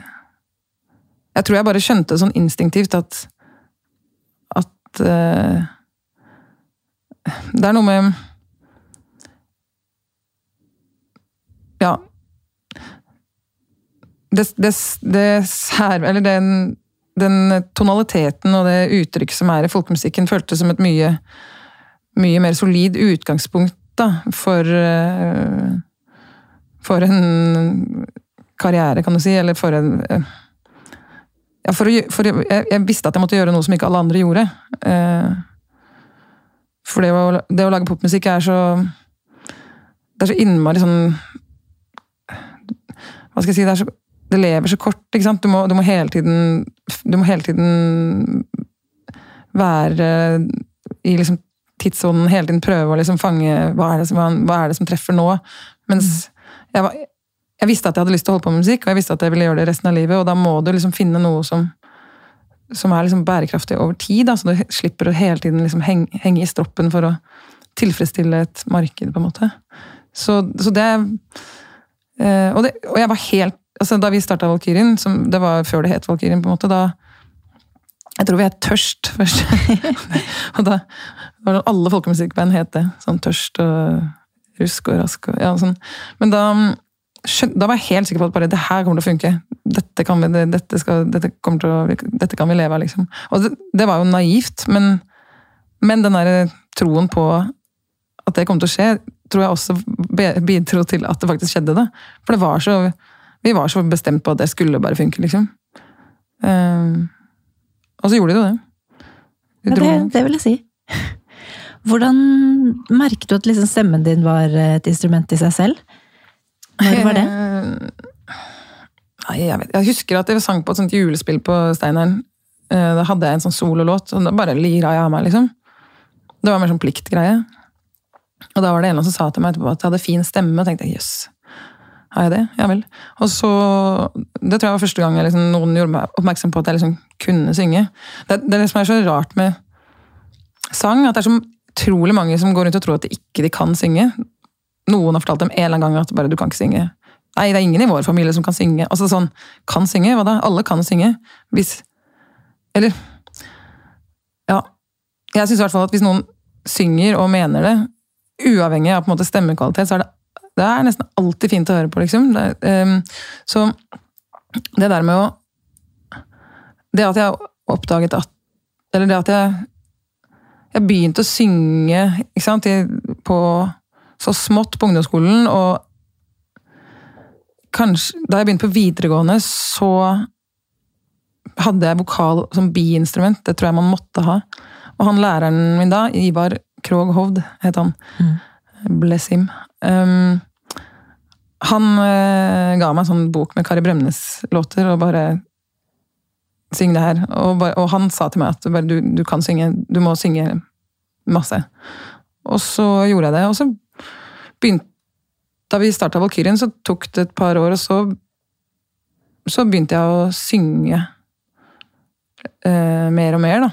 Jeg tror jeg bare skjønte sånn instinktivt at at uh, Det er noe med Ja. Det, det, det sær... Eller den, den tonaliteten og det uttrykket som er i folkemusikken, føltes som et mye, mye mer solid utgangspunkt da, for uh, For en karriere, kan du si, eller for en uh, ja, for, for jeg, jeg, visste at jeg måtte gjøre noe som ikke alle andre gjorde. Uh, for det å, det å, lage popmusikk er så Det er så innmari sånn Hva skal jeg si Det, så, det lever så kort, ikke sant? Du må, du må, hele tiden Du må hele tiden være i liksom tidssonen, hele tiden prøve å liksom fange hva er, som, hva er, det som, treffer nå. Mens jeg, var, jeg, visste at jeg hadde lyst til å holde på med musikk, og jeg visste at jeg ville gjøre det resten av livet, og da må du liksom finne noe som, som er liksom bærekraftig over tid, da, så du slipper å hele tiden liksom henge, henge, i stroppen for å tilfredsstille et marked, på en måte. Så, så det, eh, og det Og jeg var helt altså Da vi starta Valkyrien, det var før det het Valkyrien, på en måte, da jeg tror vi het Tørst først. (laughs) og da var det alle folkemusikkband het det. Sånn Tørst og Rusk og Rask og ja, sånn. Men da, da var jeg helt sikker på at bare det her kommer til å funke. Dette kan vi, dette skal, dette å, dette kan vi leve av, liksom. Og det, det var jo naivt, men, men den der troen på at det kom til å skje, tror jeg også bidro til at det faktisk skjedde. da. For det var så, vi var så bestemt på at det skulle bare funke, liksom. Um, og så gjorde de jo det. De ja, det, det, vil jeg si. (laughs) Hvordan merket du at liksom stemmen din var et instrument i seg selv? Når var det? Nei, jeg, vet, jeg husker at jeg sang på et sånt julespill på Steineren. Eh, da hadde jeg en sånn sololåt, og da bare lira jeg av meg, liksom. Det var mer sånn pliktgreie. Og da var det en som sa til meg etterpå at jeg hadde fin stemme, og tenkte jøss. Yes. Har jeg det? Ja vel. Og så Det tror jeg var første gang liksom, noen gjorde meg oppmerksom på at jeg liksom kunne synge. Det, det er det som er så rart med sang, at det er så utrolig mange som går rundt og tror at de ikke de kan synge. Noen har fortalt dem en eller annen gang at bare du kan ikke synge. Nei, det er ingen i vår familie som kan synge. Altså sånn, Kan synge? Hva da? Alle kan synge. Hvis Eller Ja. Jeg syns i hvert fall at hvis noen synger og mener det, uavhengig av på en måte stemmekvalitet, så er det det er nesten alltid fint å høre på, liksom. Det, um, så det der med å Det at jeg oppdaget at Eller det at jeg Jeg begynte å synge ikke sant, på, så smått på ungdomsskolen, og kanskje Da jeg begynte på videregående, så hadde jeg vokal som biinstrument. Det tror jeg man måtte ha. Og han læreren min da, Ivar Krogh Hovd, het han. Mm. Bless him. Um, han uh, ga meg en sånn bok med Kari Bremnes-låter, og bare Syng det her. Og, bare, og, han sa til meg at bare, du, du, kan synge, du må synge masse. Og så gjorde jeg det, og så begynte Da vi starta Valkyrien, så tok det et par år, og så så begynte jeg å synge uh, mer og mer, da.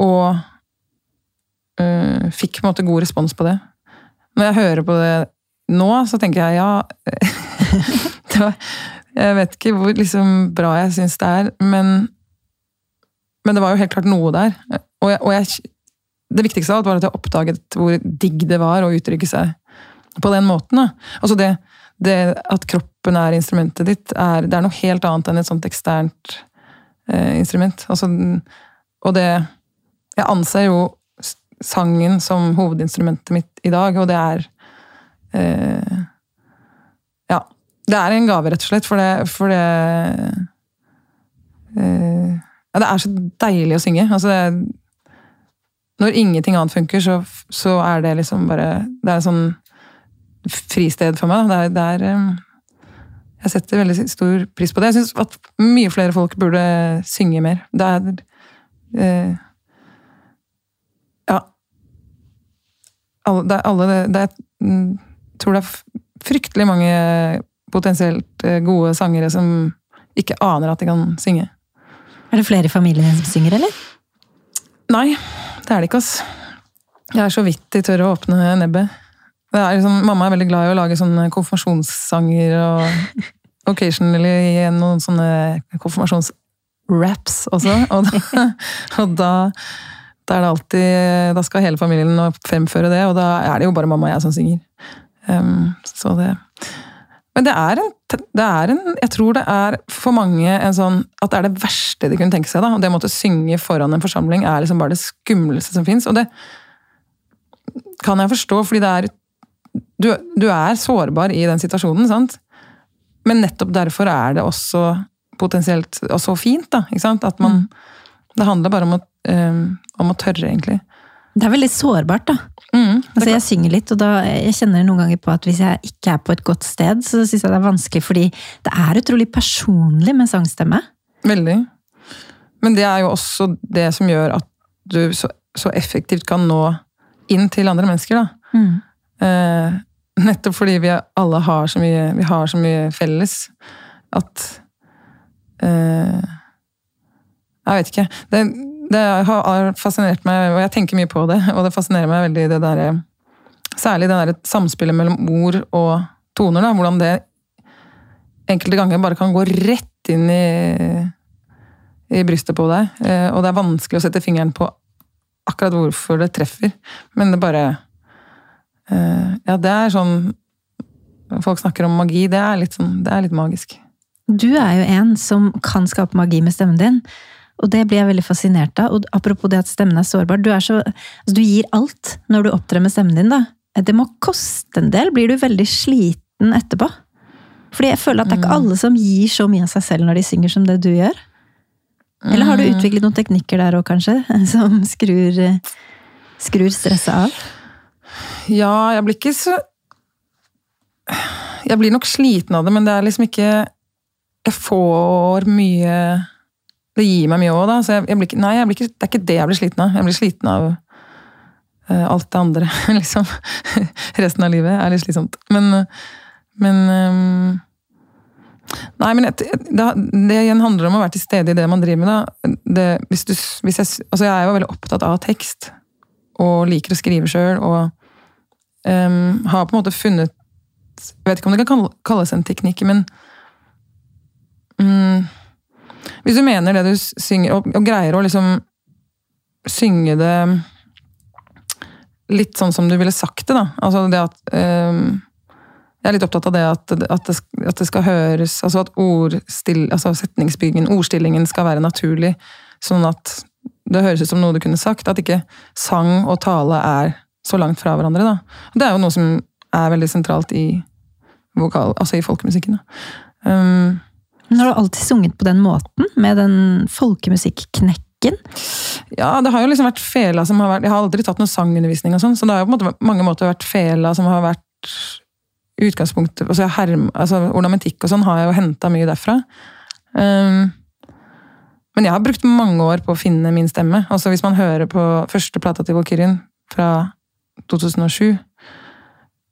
Og uh, fikk på en måte god respons på det. Når jeg hører på det nå, så tenker jeg ja (laughs) var, Jeg vet ikke hvor liksom, bra jeg syns det er, men, men det var jo helt klart noe der. Og, jeg, og jeg, det viktigste av alt var at jeg oppdaget hvor digg det var å uttrykke seg på den måten. Altså det, det, at kroppen er instrumentet ditt, er, det er noe helt annet enn et sånt eksternt eh, instrument. Altså, og det Jeg anser jo sangen som hovedinstrumentet mitt i dag, og det er eh, Ja. Det er en gave, rett og slett, for det, for det eh, Ja, det er så deilig å synge. Altså, det, når ingenting annet funker, så, så, er det liksom bare Det er en sånn fristed for meg. Det er, det er eh, Jeg setter veldig stor pris på det. Jeg syns at mye flere folk burde synge mer. Det er eh, Ja. Alle, det er alle det, det er, mm, tror det er fryktelig mange potensielt eh, gode sangere som ikke aner at de kan synge. Er det flere i familien som synger, eller? Nei, det er det ikke, ass. Jeg er så vidt de tør å åpne nebbet. Det er liksom, mamma er veldig glad i å lage sånne konfirmasjonssanger og (laughs) occasionally noen sånne konfirmasjonsraps også. Og da, (laughs) og da, da er det alltid Da skal hele familien fremføre det, og da er det jo bare mamma og jeg som synger. Um, så det Men det er, en, det er en Jeg tror det er for mange en sånn At det er det verste de kunne tenke seg. da, og Det å måtte synge foran en forsamling er liksom bare det skumleste som fins. Og det kan jeg forstå, fordi det er du, du, er sårbar i den situasjonen, sant? Men nettopp derfor er det også potensielt og så fint, da. Ikke sant? At man mm. Det handler bare om å, um, om å tørre, egentlig. Det er veldig sårbart, da. Mm, altså, jeg synger litt, og da, jeg kjenner noen ganger på at hvis jeg ikke er på et godt sted, så syns jeg det er vanskelig, fordi det er utrolig personlig med sangstemme. Veldig. Men det er jo også det som gjør at du så, så effektivt kan nå inn til andre mennesker, da. Mm. Eh, nettopp fordi vi alle har så mye, vi har så mye felles at eh, Jeg vet ikke. Det, det, har fascinert meg, og jeg tenker mye på det, og det fascinerer meg veldig det der, Særlig det der samspillet mellom ord og toner. Da, hvordan det enkelte ganger bare kan gå rett inn i, i brystet på deg. Eh, og det er vanskelig å sette fingeren på akkurat hvorfor det treffer, men det bare Eh, ja, det er sånn Folk snakker om magi. Det er litt, sånn, det er litt magisk. Du er jo en som kan skape magi med stemmen din. Og det blir jeg veldig fascinert av. Og apropos det at stemmen er sårbar. Du, er så, altså du gir alt når du opptrer med stemmen din. da. Det må koste en del. Blir du veldig sliten etterpå? Fordi jeg føler at det er ikke mm. alle som gir så mye av seg selv når de synger som det du gjør. Eller har du mm. utviklet noen teknikker der òg, kanskje? (laughs) Som skrur, skrur stresset av? Ja, jeg blir ikke så Jeg blir nok sliten av det, men det er liksom ikke Jeg får mye Det gir meg mye òg, da. Så jeg, jeg ikke, nei, jeg ikke, det er ikke det jeg blir sliten av. Jeg blir sliten av uh, alt det andre, (laughs) liksom. Resten av livet er litt slitsomt. Men, men um, Nei, men det, det, igjen handler om å være til stede i det man driver med. Det, hvis du, hvis jeg, altså jeg er jo veldig opptatt av tekst, og liker å skrive sjøl. Og um, har på en måte funnet Jeg vet ikke om det kan kalles en teknikk, men um, Hvis du mener det du synger, og, og, greier å liksom synge det litt sånn som du ville sagt det, da. Altså det at um, jeg er litt opptatt av det at, at, det, at det, skal høres Altså at ordstill, altså setningsbyggingen, ordstillingen, skal være naturlig. Sånn at det høres ut som noe du kunne sagt. At ikke sang og tale er så langt fra hverandre. Da. Det er jo noe som er veldig sentralt i, vokal, altså i folkemusikken. da. Um, Men har du alltid sunget på den måten? Med den folkemusikknekken? Ja, det har jo liksom vært fela som har vært Jeg har aldri tatt noe sangundervisning, og sånn, så det har jo på mange måter vært fela som har vært utgangspunktet altså, herm, altså Ornamentikk og sånn har jeg jo henta mye derfra. Um, men jeg har brukt mange år på å finne min stemme. Altså Hvis man hører på første plata til Valkyrien fra 2007,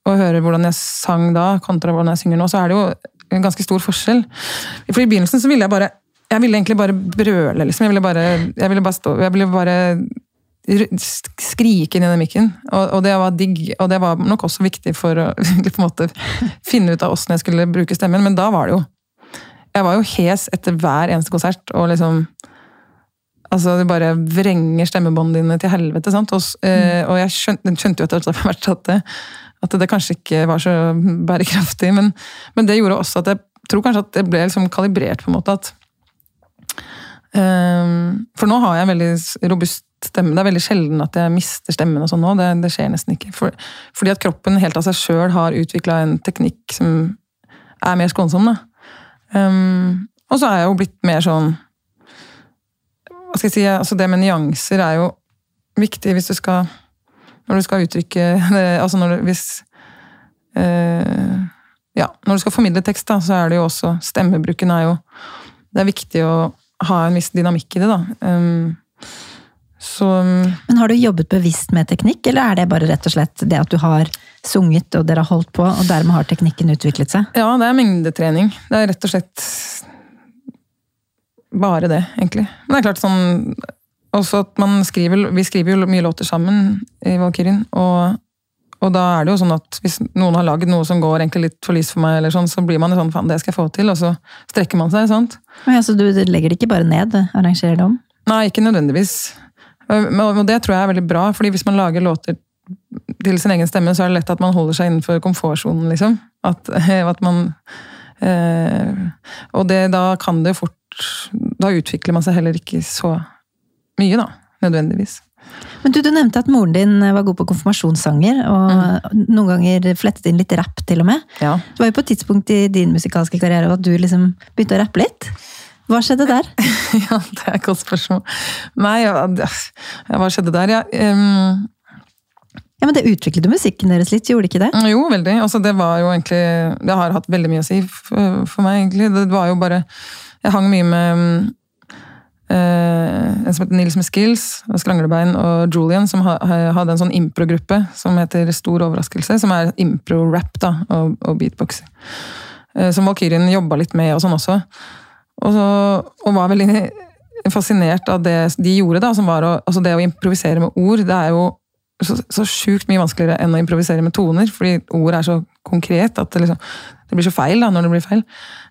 og hører hvordan jeg sang da, kontra hvordan jeg synger nå, så er det jo en ganske stor forskjell. For i begynnelsen så ville jeg bare Jeg ville egentlig bare brøle, liksom. Jeg ville bare, jeg ville bare stå Jeg ville bare skrike inn i den mikken. Og, og, det var digg, og det var nok også viktig for å (laughs) måte finne ut av åssen jeg skulle bruke stemmen, men da var det jo Jeg var jo hes etter hver eneste konsert, og liksom Altså, Du bare vrenger stemmebåndene dine til helvete. sant? Og, mm. og jeg skjønte, skjønte, jo etter hvert at det, at det kanskje ikke var så bærekraftig. Men, men, det gjorde også at jeg tror kanskje at det ble liksom kalibrert, på en måte. at um, For nå har jeg en veldig robust stemme. Det er veldig sjelden at jeg mister stemmen. og sånn nå, det, det, skjer nesten ikke. For, fordi at kroppen helt av seg sjøl har utvikla en teknikk som er mer skånsom. Um, og så er jeg jo blitt mer sånn hva skal jeg si, altså Det med nyanser er jo viktig hvis du skal Når du skal uttrykke (laughs) altså når du, hvis, eh, ja, når du skal formidle tekst, da, så er det jo også Stemmebruken er jo Det er viktig å ha en viss dynamikk i det, da. Um, så Men har du jobbet bevisst med teknikk, eller er det bare rett og slett det at du har sunget, og dere har holdt på, og dermed har teknikken utviklet seg? Ja, det er mengdetrening. Det er rett og slett bare det, egentlig. Men det er klart sånn også at man skriver, Vi skriver jo mye låter sammen i Valkyrien, og, og, da er det jo sånn at hvis noen har lagd noe som går egentlig litt for lyst for meg, eller sånn, så blir man sånn faen, det skal jeg få til, og så strekker man seg. sant? Ja, Så du legger det ikke bare ned, arrangerer det om? Nei, ikke nødvendigvis. Og det tror jeg er veldig bra, fordi hvis man lager låter til sin egen stemme, så er det lett at man holder seg innenfor komfortsonen, liksom. At, at man eh, Og det, da kan det fort Da utvikler man seg heller ikke så mye, da. Nødvendigvis. Men du, du nevnte at moren din var god på konfirmasjonssanger, og mm. noen ganger flettet inn litt rapp, til og med. Ja. Det var jo på et tidspunkt i din musikalske karriere at du liksom begynte å rappe litt. Hva skjedde der? (laughs) ja, det er et godt spørsmål. Nei, ja, hva skjedde der? Ja, um... ja, men Det utviklet jo musikken deres litt, gjorde det ikke det? Jo, veldig. Altså, det var jo egentlig Det har hatt veldig mye å si for, for meg, egentlig. Det var jo bare Jeg hang mye med en som heter Nils med Skills, Skranglebein og Julian, som ha, hadde en sånn impro-gruppe som heter Stor overraskelse, som er impro-rap da, og, og beatboxing. Uh, som Valkyrien jobba litt med og sånn også. Og, så, og, var veldig fascinert av det de gjorde, da, som var å, altså det å improvisere med ord. Det er jo så, så sjukt mye vanskeligere enn å improvisere med toner, fordi ord er så konkret at det, liksom, det blir så feil da, når det blir feil.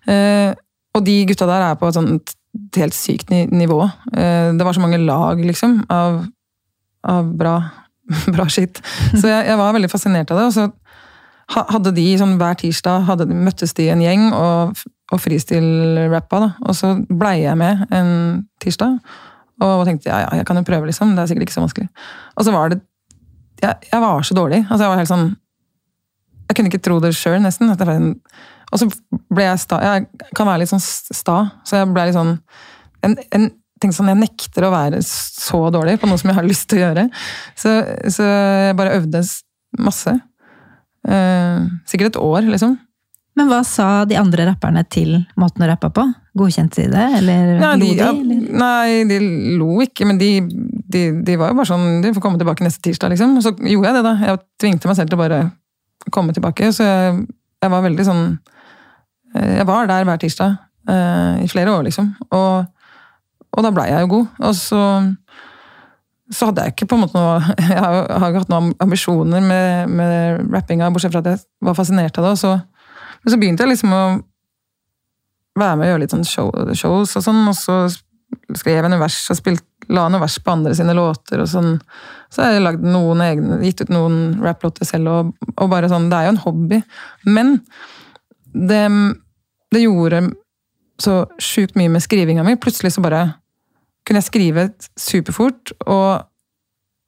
Uh, og de gutta der er på et sånt helt sykt nivå. Eh, det var så mange lag, liksom, av, av bra, (laughs) bra skitt. Så jeg, jeg, var veldig fascinert av det. Og så hadde de sånn hver tirsdag hadde, møttes de en gjeng og, og freestyle-rappa. Og så blei jeg med en tirsdag og tenkte ja, ja, jeg kan jo prøve, liksom. Det er sikkert ikke så vanskelig. Og så var det Jeg, jeg var så dårlig. Altså, jeg var helt sånn Jeg kunne ikke tro det sjøl, nesten. at det var en og så ble jeg sta. Jeg kan være litt sånn sta, så jeg ble litt sånn en, en, tenkte sånn, Jeg nekter å være så dårlig på noe som jeg har (laughs) lyst til å gjøre. Så, så jeg bare øvde masse. Eh, sikkert et år, liksom. Men hva sa de andre rapperne til måten å rappe på? Godkjente de det, eller nei, de, lo de? Ja, nei, de lo ikke, men de, de, de, var jo bare sånn De får komme tilbake neste tirsdag, liksom. Og så gjorde jeg det, da. Jeg tvingte meg selv til å bare komme tilbake. Så jeg, jeg var veldig sånn jeg var der hver tirsdag uh, i flere år, liksom. Og, og da blei jeg jo god. Og så, så hadde jeg ikke på en måte noe (laughs) Jeg har ikke hatt noen ambisjoner med, med rappinga, bortsett fra at jeg var fascinert av det. Og så, men så begynte jeg liksom å være med og gjøre litt sånn show, shows og sånn, og så skrev jeg noen vers og spilt, la noen vers på andre sine låter og sånn. Så har jeg lagd noen egne, gitt ut noen rapplåter selv, og, og bare sånn Det er jo en hobby. Men det, det gjorde så sjukt mye med skrivinga mi. Plutselig så bare kunne jeg skrive superfort, og,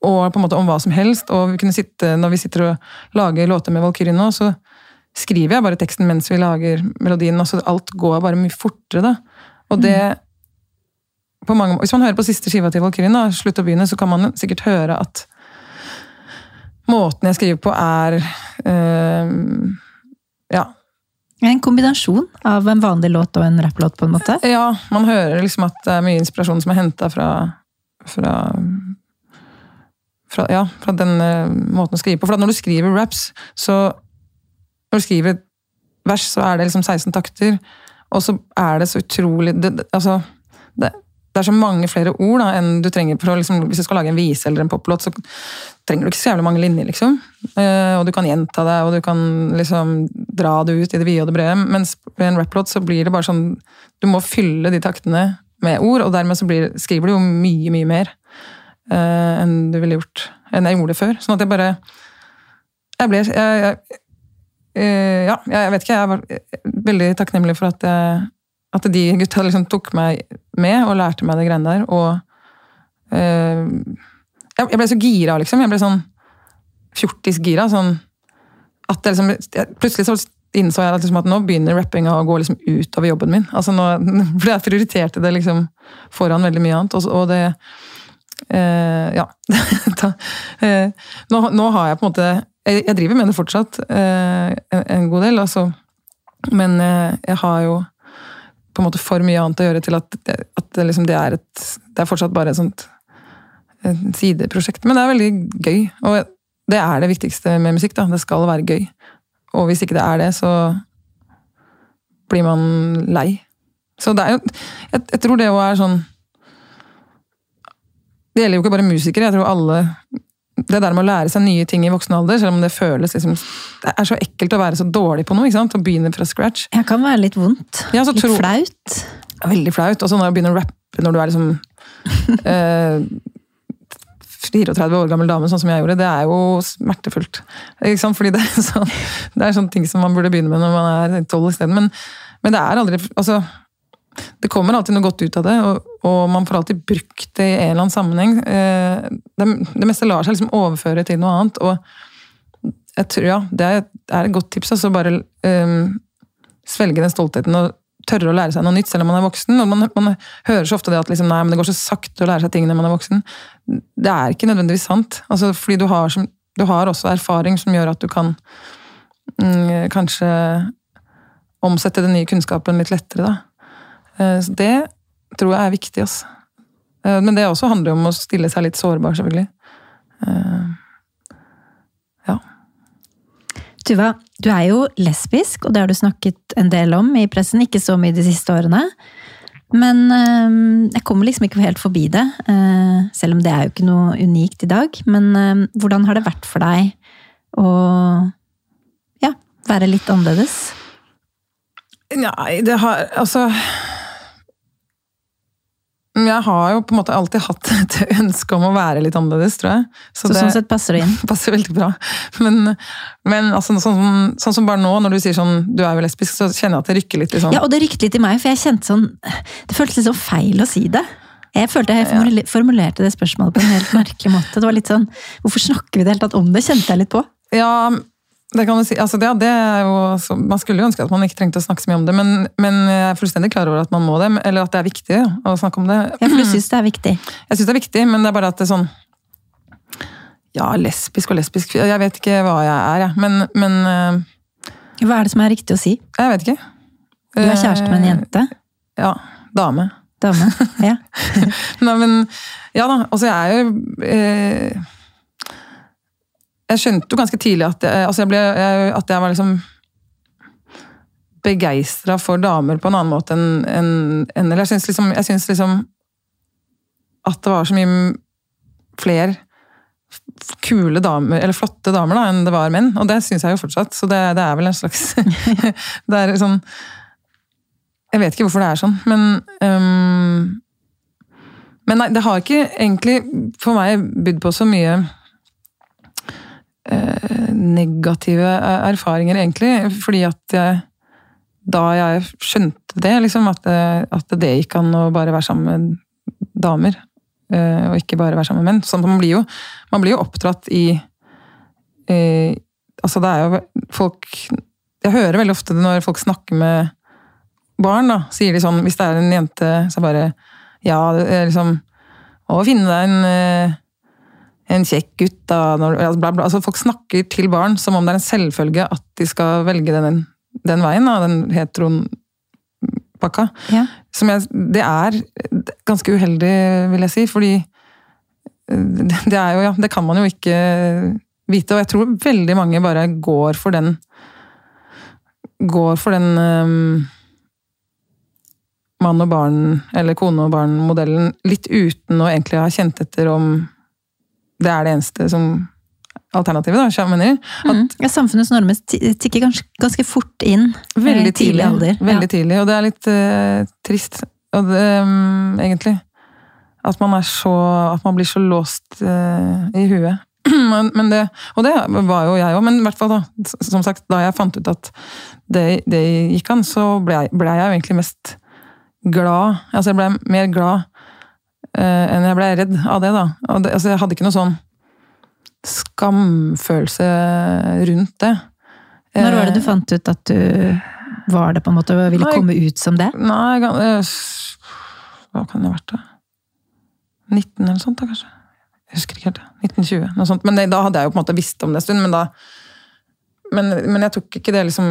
og, på en måte om hva som helst. Og vi sitte, når vi sitter og lager låter med Valkyrien nå, så skriver jeg bare teksten mens vi lager melodien. og så Alt går bare mye fortere, da. Og det på mange, Hvis man hører på siste skiva til Valkyrien, da, slutt å begynne, så kan man sikkert høre at måten jeg skriver på, er øh, en kombinasjon av en vanlig låt og en rapplåt, på en måte? Ja, man hører liksom at det er mye inspirasjon som er henta fra, fra, fra, Ja, fra den måten å skrive på. For når du skriver raps, så Når du skriver et vers, så er det liksom 16 takter, og så er det så utrolig det, Altså, det, det er så mange flere ord da, enn du trenger for å liksom, Hvis du skal lage en vise eller en poplåt, så trenger du ikke så jævlig mange linjer, liksom. Uh, og du kan gjenta det, og du kan liksom dra det ut i det vide og det brede. Mens ved en rapplåt så blir det bare sånn Du må fylle de taktene med ord, og dermed så blir, skriver du jo mye, mye mer uh, enn du ville gjort enn jeg gjorde før. Sånn at jeg bare Jeg ble jeg, jeg, uh, Ja, jeg vet ikke. Jeg var veldig takknemlig for at jeg at de gutta liksom tok meg med og lærte meg det greiene der. Og eh, jeg ble så gira, liksom. Jeg ble sånn fjortisgira. Sånn at jeg liksom jeg, Plutselig så innså jeg at, liksom, at nå begynner rappinga å gå liksom utover jobben min. Altså nå, (laughs) For jeg prioriterte det liksom foran veldig mye annet. Og, og det eh, Ja. (laughs) da, eh, nå, nå, har jeg på en måte Jeg, jeg driver med det fortsatt en, en, god del, altså. Men jeg har jo på en måte for mye annet å gjøre til at, at det, liksom, det, er et Det er fortsatt bare et sånt et sideprosjekt. Men det er veldig gøy. Og Det er det viktigste med musikk. da. Det skal være gøy. Og hvis ikke det er det, så blir man lei. Så det er jo Jeg, jeg tror det òg er sånn Det gjelder jo ikke bare musikere. Jeg tror alle Det der med å lære seg nye ting i voksen alder, selv om det føles liksom Det er så ekkelt å være så dårlig på noe. ikke sant? Å begynne fra scratch. Det kan være litt vondt. Ja, litt tro- flaut. Veldig flaut. Og så når du begynner å rappe når du er liksom (laughs) eh, 34 år gammel dame, sånn som jeg gjorde, det er jo smertefullt. Ikke sant? Fordi det er, sånn, det er sånne ting som man burde begynne med når man er 12 isteden. Men, men det er aldri Altså, det kommer alltid noe godt ut av det, og, og man får alltid brukt det i en eller annen sammenheng. Eh, det, det meste lar seg liksom overføre til noe annet, og jeg tror, ja, det er, et godt tips. altså Bare eh, svelge den stoltheten og tørre å lære seg noe nytt selv om man er voksen. og Man, man hører så ofte det at liksom, nei, men det går så sakte å lære seg ting når man er voksen. Det er ikke nødvendigvis sant. Altså, fordi du har, som, du har også erfaring som gjør at du kan mm, kanskje omsette den nye kunnskapen litt lettere. da. Eh, Så det tror jeg er viktig. Altså. Men det også handler om å stille seg litt sårbar, selvfølgelig. Eh, Ja. Tuva, du er jo lesbisk, og det har du snakket en del om i pressen. Ikke så mye de siste årene. Men jeg kommer liksom ikke helt forbi det. selv om det er jo ikke noe unikt i dag. Men hvordan har det vært for deg å ja, være litt annerledes? Nei, det har Altså Jeg har jo på en måte alltid hatt (laughs) et ønske om å være litt annerledes, tror jeg. Så, det sånn sett passer det inn. (laughs) passer veldig bra. Men, men altså, sånn, sånn som bare nå, når du sier sånn du er jo lesbisk, så kjenner jeg at det rykker litt sånn Ja, og det rykket litt i meg, for jeg kjente sånn Det føltes litt sånn feil å si det. Jeg følte jeg formulerte det spørsmålet på en helt merkelig måte. Det var litt sånn Hvorfor snakker vi det hele tatt om det? Kjente jeg litt på. Ja, det kan du si. Altså, det, det er jo, man skulle jo ønske at man ikke trengte å snakke så mye om det, men, men jeg er fullstendig klar over at man må det, eller at det er viktig å snakke om det. Ja, for du syns det er viktig. (clears throat) Jeg syns det er viktig, men det er bare at det er sånn Ja, lesbisk og lesbisk Jeg vet ikke hva jeg er, jeg. Men, men øh, Hva er det som er riktig å si? Jeg vet ikke. Du er kjæreste med en jente? Ja. Dame. Dame? Ja. (laughs) Nei, men Ja da. Altså, jeg er jo eh, Jeg skjønte jo ganske tidlig at jeg, altså jeg, ble, jeg, at jeg var liksom begeistra for damer på en annen måte enn en, en, Eller jeg syns liksom, syns liksom at det var så mye flere kule damer, eller flotte damer, da, enn det var menn. Og det syns jeg jo fortsatt. Så det, det er vel en slags (laughs) Det er sånn Jeg vet ikke hvorfor det er sånn, men um, Men nei, det har ikke egentlig for meg bydd på så mye negative eh, erfaringer, egentlig. Fordi at jeg Da jeg skjønte det, liksom, at det, at det gikk an å bare være sammen med damer. eh, og ikke bare være sammen med menn. Sånn, man, blir jo, man blir jo oppdratt i eh, Altså, det er jo folk Jeg hører veldig ofte det når folk snakker med barn, da, sier de sånn Hvis det er en jente, så bare Ja, liksom Å finne deg en eh, en kjekk gutt, da bla, bla. Altså, Folk snakker til barn som om det er en selvfølge at de skal velge den, den veien, da, den heteroen pakka. Ja. Som jeg, det er ganske uheldig, vil jeg si, fordi det, det er jo, ja, det kan man jo ikke vite, og jeg tror veldig mange bare går for den går for den um, mann og barn, eller kone og barn-modellen, litt uten å egentlig ha kjent etter om det er det eneste som alternativet, da, jeg mener. At Mm. ja, samfunnets normer tikker ganske, ganske fort inn. eh, Veldig tidlig alder. Veldig tidlig, og det er litt uh, trist, og det, um, egentlig. At man er så At man blir så låst uh, i huet. (clears throat) men, men det, og det var jo jeg òg, men i hvert fall da, som sagt, da jeg fant ut at det, det gikk an, så ble jeg, ble jeg jo egentlig mest glad. Altså jeg ble mer glad enn jeg ble redd av det, da. Det, altså jeg hadde ikke noe sånn skamfølelse rundt det. Når var det du Eh, fant ut at du var det, på en måte, og ville Nei. komme ut som det? Nei, eh, hva kan det ha vært da? 19 eller sånt da, kanskje? Jeg husker ikke helt. det. 1920, noe sånt. Men det, da hadde jeg jo på en måte visst om det en stund, men da men, men jeg tok ikke det liksom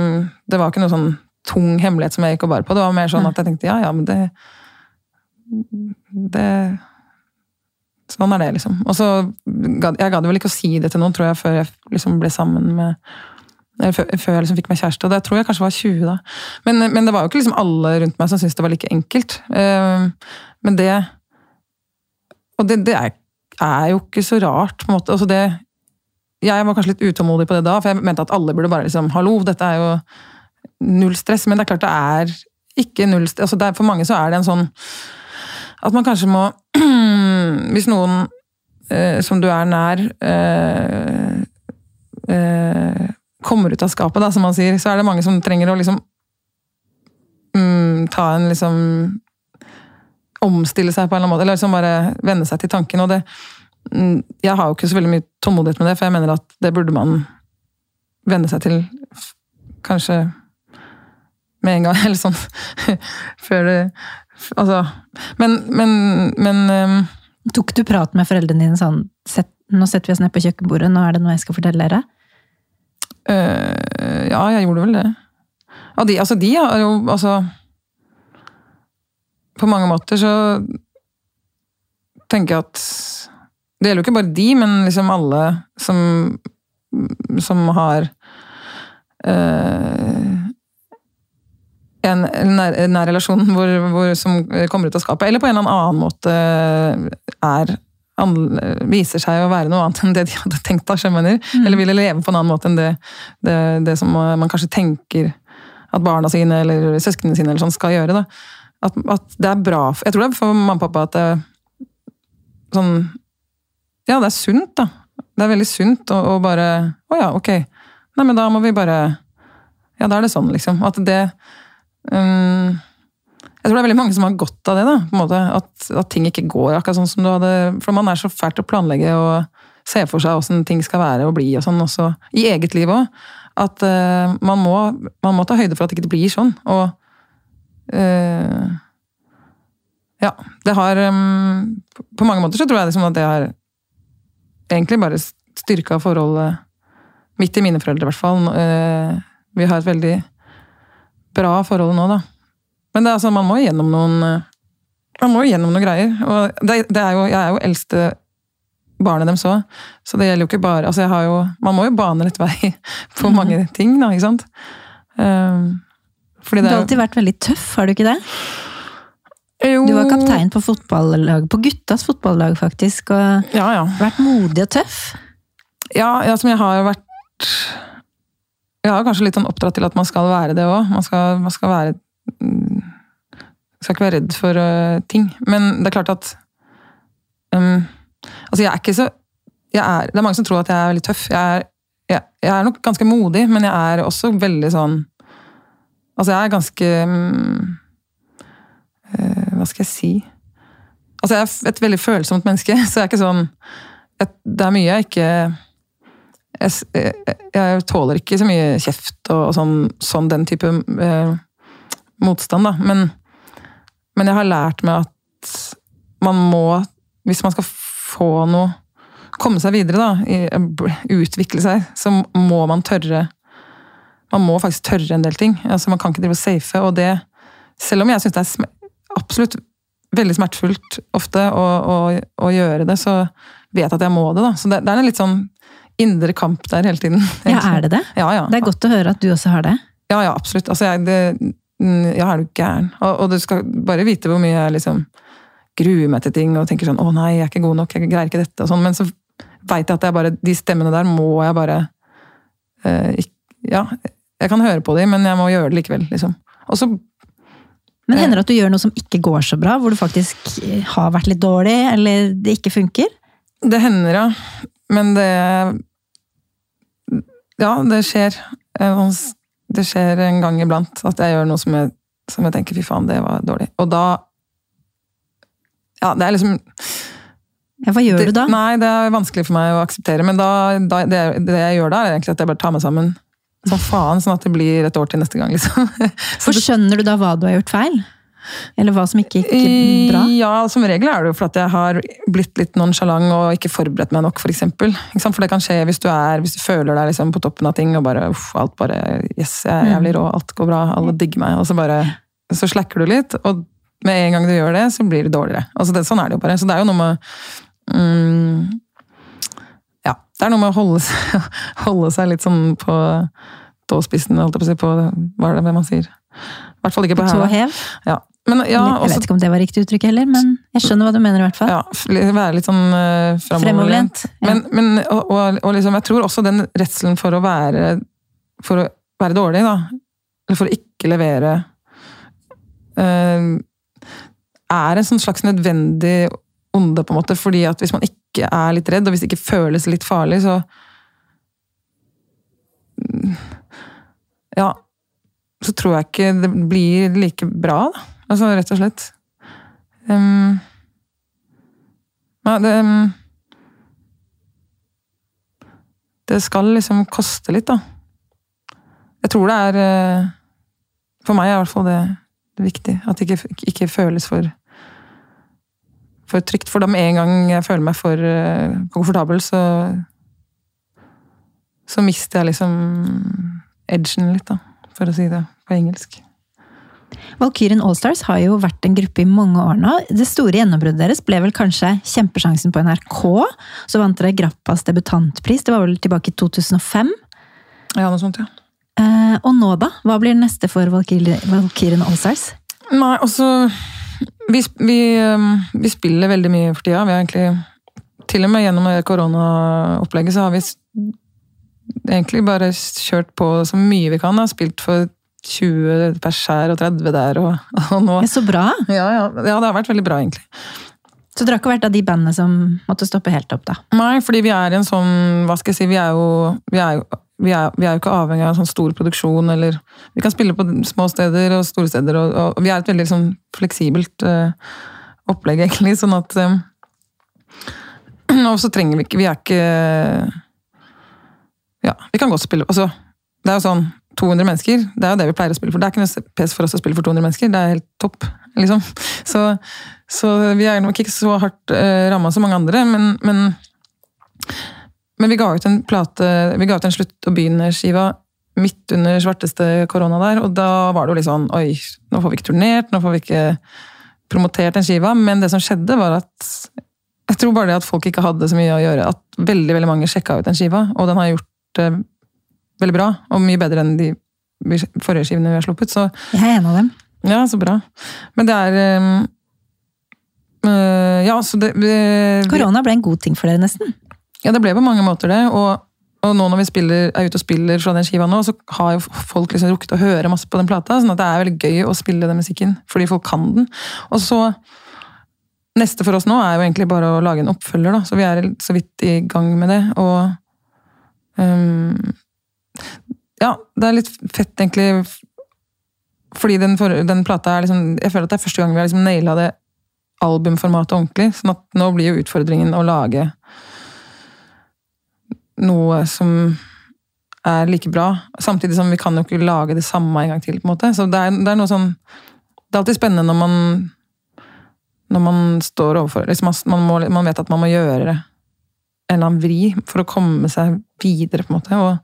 Det var ikke noe sånn tung hemmelighet som jeg gikk og bar på. Det var mer sånn at jeg tenkte ja, ja, men det Det sånn er det, liksom. Og så jeg gadd vel ikke å si det til noen, tror jeg, før jeg liksom ble sammen med eller før, jeg liksom fikk meg kjæreste. Og det tror jeg kanskje var 20 da. Men, men det var jo ikke liksom alle rundt meg som syntes det var like enkelt. Uh, men det Og det, det er, er, jo ikke så rart, på en måte. Altså det, jeg var kanskje litt utålmodig på det da, for jeg mente at alle burde bare liksom Hallo, dette er jo null stress. Men det er klart det er ikke null stress. Altså er, for mange så er det en sånn at man kanskje må (clears throat) Hvis noen eh, som du er nær eh, eh, kommer ut av skapet, da, som man sier, så er det mange som trenger å liksom mm, ta en liksom Omstille seg på en eller annen måte, eller liksom bare venne seg til tanken. og det mm, Jeg har jo ikke så veldig mye tålmodighet med det, for jeg mener at det burde man venne seg til kanskje med en gang, (laughs) eller sånn før det Altså Men, men, men um, Tok du prat med foreldrene dine sånn Nå setter vi oss ned på kjøkkenbordet, nå er det noe jeg skal fortelle dere? Uh, ja, jeg gjorde vel det. Og de, altså, de har jo altså På mange måter så tenker jeg at Det gjelder jo ikke bare de, men liksom alle som, som har uh, en nær, nær relasjon hvor, hvor, som kommer ut av skapet, eller på en eller annen måte er viser seg å være noe annet enn det de hadde tenkt. da, skjønner mm. Eller ville leve på en annen måte enn det, det, det, som man kanskje tenker at barna sine eller søsknene sine eller sånn skal gjøre. At, at, det er bra Jeg tror det er for mamma og pappa at det sånn Ja, det er sunt, da. Det er veldig sunt å bare Å ja, ok. Nei, men da må vi bare Ja, da er det sånn, liksom. At det um, jeg tror det er veldig mange som har godt av det. da, på en at, at, ting ikke går akkurat sånn som du hadde For man er så fælt å planlegge og se for seg åssen ting skal være og bli, og sånn også i eget liv òg. At uh, man, må, man, må, ta høyde for at det ikke blir sånn. Og uh, Ja. Det har um, På mange måter så tror jeg liksom at det har egentlig bare styrka forholdet midt i mine foreldre, i hvert fall. Uh, vi har et veldig bra forhold nå, da. Men det, altså, man må gjennom noen eh, man må gjennom noen greier. Og det, det er jo, jeg er jo eldste barnet deres òg, så det gjelder jo ikke bare altså jeg har jo, Man må jo bane litt vei (laughs) på mhm. mange ting, da, ikke sant? Um, fordi det du har alltid vært veldig tøff, har du ikke det? Jo. Du var kaptein på fotballag, på guttas fotballag, faktisk. Og ja, ja. vært modig og tøff. Ja, ja, som jeg har vært Jeg har kanskje litt sånn oppdratt til at man skal være det òg. Man, man, skal være skal ikke være redd for uh, ting. Men det er klart at um, Altså, jeg er ikke så er, Det er mange som tror at jeg er veldig tøff. Jeg er, jeg, jeg er, nok ganske modig, men jeg er også veldig sånn Altså, jeg er ganske um, uh, Hva skal jeg si? Altså, jeg er et veldig følsomt menneske, (laughs) så jeg er ikke sånn jeg, Det er mye jeg ikke jeg, jeg, tåler ikke så mye kjeft og, og sånn, sånn, den type eh, motstand, da. Men men jeg har lært meg at man må, hvis man skal få noe Komme seg videre, da, utvikle seg, så må man tørre Man må faktisk tørre en del ting. Altså, man kan ikke drive og safe. Og det, selv om jeg syns det er absolutt veldig smertefullt ofte å, å, å, gjøre det, så vet jeg at jeg må det. da. Så det, det er en litt sånn indre kamp der hele tiden. (laughs) Egentlig. Ja, er det det? Ja, ja. Det er godt å høre at du også har det. Ja, ja, absolutt. Altså, jeg, det, Mm, ja, er du gæren? Og, og, du skal bare vite hvor mye jeg liksom gruer meg til ting og tenker sånn 'Å nei, jeg er ikke god nok, jeg greier ikke dette', og sånn. Men så veit jeg at jeg bare, de stemmene der må jeg bare eh, Ja, jeg kan høre på dem, men jeg må gjøre det likevel, liksom. Og så men hender det at du gjør noe som ikke går så bra, hvor du faktisk har vært litt dårlig, eller det ikke funker? Det hender, ja. Men det Ja, det skjer det skjer en gang iblant at jeg gjør noe som jeg, som jeg tenker fy faen, det var dårlig. Og da Ja, det er liksom ja, Hva gjør det, du da? Nei, Det er vanskelig for meg å akseptere. Men da, da, det, det, jeg gjør da, er egentlig at jeg bare tar meg sammen som faen, sånn at det blir et år til neste gang. liksom. (laughs) For skjønner du da hva du har gjort feil? Eller hva som ikke gikk bra? Ja, som regel er det jo for at jeg har blitt litt nonsjalant og ikke forberedt meg nok, f.eks. For, eksempel. for det kan skje hvis du, er, hvis du føler deg liksom på toppen av ting og bare uff, alt bare Yes, jeg er jævlig rå, alt går bra, alle digger meg. Og så bare så slacker du litt, og med en gang du gjør det, så blir det dårligere. Altså det, sånn er det jo bare. Så det er jo noe med mm, Ja, det er noe med å holde seg, (laughs) holde seg litt sånn på tåspissen, holdt jeg på å si, på hva er det man sier? I hvert fall ikke på på hæla. Ja. Men, ja, jeg også, vet ikke om det var riktig uttrykk heller, men jeg skjønner hva du mener i hvert fall. ja, være litt sånn uh. Fremoverlent. Ja. Men, men og, og, og liksom, jeg tror også den redselen for å være for å være dårlig, da, eller for å ikke levere, uh, er en sånn slags nødvendig onde, på en måte. fordi at hvis man ikke er litt redd, og hvis det ikke føles litt farlig, så Ja. Så tror jeg ikke det blir like bra, da. Altså, rett og slett. Um, ja, det um, Det skal liksom koste litt, da. Jeg tror det er eh, For meg er i hvert fall det, det viktig. At det ikke, ikke føles for for trygt. For da med en gang jeg føler meg for eh, komfortabel, så så mister jeg liksom edgen litt, da. For å si det på engelsk. Valkyrien Allstars har jo vært en gruppe i mange år nå. Det store gjennombruddet deres ble vel kanskje Kjempesjansen på NRK. Så vant dere Grappas debutantpris, det var vel tilbake i 2005. Ja, noe sånt, ja. Eh, og nå, da? Hva blir det neste for Valkyrie- Valkyrien Allstars? Nei, altså vi, vi, um, vi spiller veldig mye for tida. Vi har egentlig Til og med gjennom koronaopplegget så har vi egentlig bare kjørt på så mye vi kan. Har spilt for 20 pers her og 30 der og, (laughs) og nå så bra! ja, ja, ja, det har vært veldig bra, egentlig. Så dere har ikke vært av de bandene som måtte stoppe helt opp, da? Nei, fordi vi er en sånn Hva skal jeg si Vi er jo, vi er jo, vi er, vi er jo ikke avhengig av en sånn stor produksjon, eller Vi kan spille på små steder og store steder, og, og vi er et veldig sånn fleksibelt uh, opplegg, (laughs) egentlig, sånn at um, (clears throat) Og så trenger vi ikke Vi er ikke Ja, vi kan godt spille Altså, det er jo sånn 200 mennesker, det er jo det vi pleier å spille for. Det er ikke noe pes for oss å spille for 200 mennesker, det er helt topp, liksom. Så, så vi er nok ikke så hardt uh, ramma som mange andre, men, men men vi ga ut en plate, vi ga ut en slutt- og begynne-skiva midt under svarteste korona der, og da var det jo litt sånn Oi, nå får vi ikke turnert, nå får vi ikke promotert den skiva. Men det som skjedde, var at Jeg tror bare det at folk ikke hadde så mye å gjøre, at veldig veldig mange sjekka ut den skiva, og den har gjort det veldig bra, og mye bedre enn de forrige skivene vi har sluppet. Så Jeg er en av dem. ja, så bra. Men det er um, uh, Ja, så det Korona ble en god ting for dere, nesten. ja, det ble på mange måter det. Og, og nå når vi spiller, er ute og spiller fra den skiva nå, så har jo folk liksom rukket å høre masse på den plata. sånn at det er veldig gøy å spille den musikken, fordi folk kan den. Og så Neste for oss nå er jo egentlig bare å lage en oppfølger, da. Så vi er så vidt i gang med det. Og um, Ja, det er litt fett, egentlig. Fordi den, for, den plata er liksom Jeg føler at det er første gang vi har liksom naila det albumformatet ordentlig. sånn at nå blir jo utfordringen å lage noe som er like bra. Samtidig som vi kan jo ikke lage det samme en gang til. på en måte. Så det er, det er noe sånn Det er alltid spennende når man når man står overfor liksom man, må, man vet at man må gjøre en eller annen vri for å komme seg videre, på en måte, og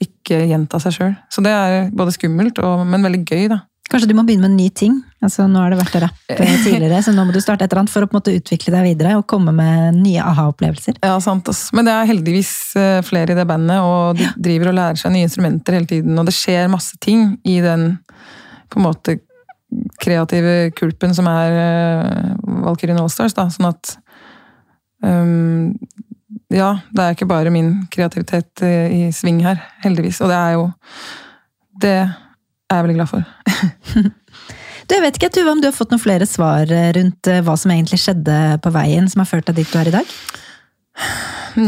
ikke gjenta seg sjøl. Så det er både skummelt, og, men veldig gøy, da. Kanskje du må begynne med en ny ting? Altså, nå har det vært rapp eh, (laughs) tidligere, så nå må du starte et eller annet for å måte utvikle deg videre og komme med nye aha-opplevelser. Ja, sant. ass. Men det er heldigvis eh, flere i det bandet, og de driver og lærer seg nye instrumenter hele tiden. Og det skjer masse ting i den på en måte kreative kulpen som er uh, Valkyrien Allstars. Da. Sånn at um, Ja, det er ikke bare min kreativitet eh, i sving her, heldigvis. Og det er jo Det er jeg veldig glad for. (laughs) Du, jeg vet ikke, Tuva, om du har fått noen flere svar eh, rundt eh, hva som egentlig skjedde på veien som har ført deg dit du er i dag?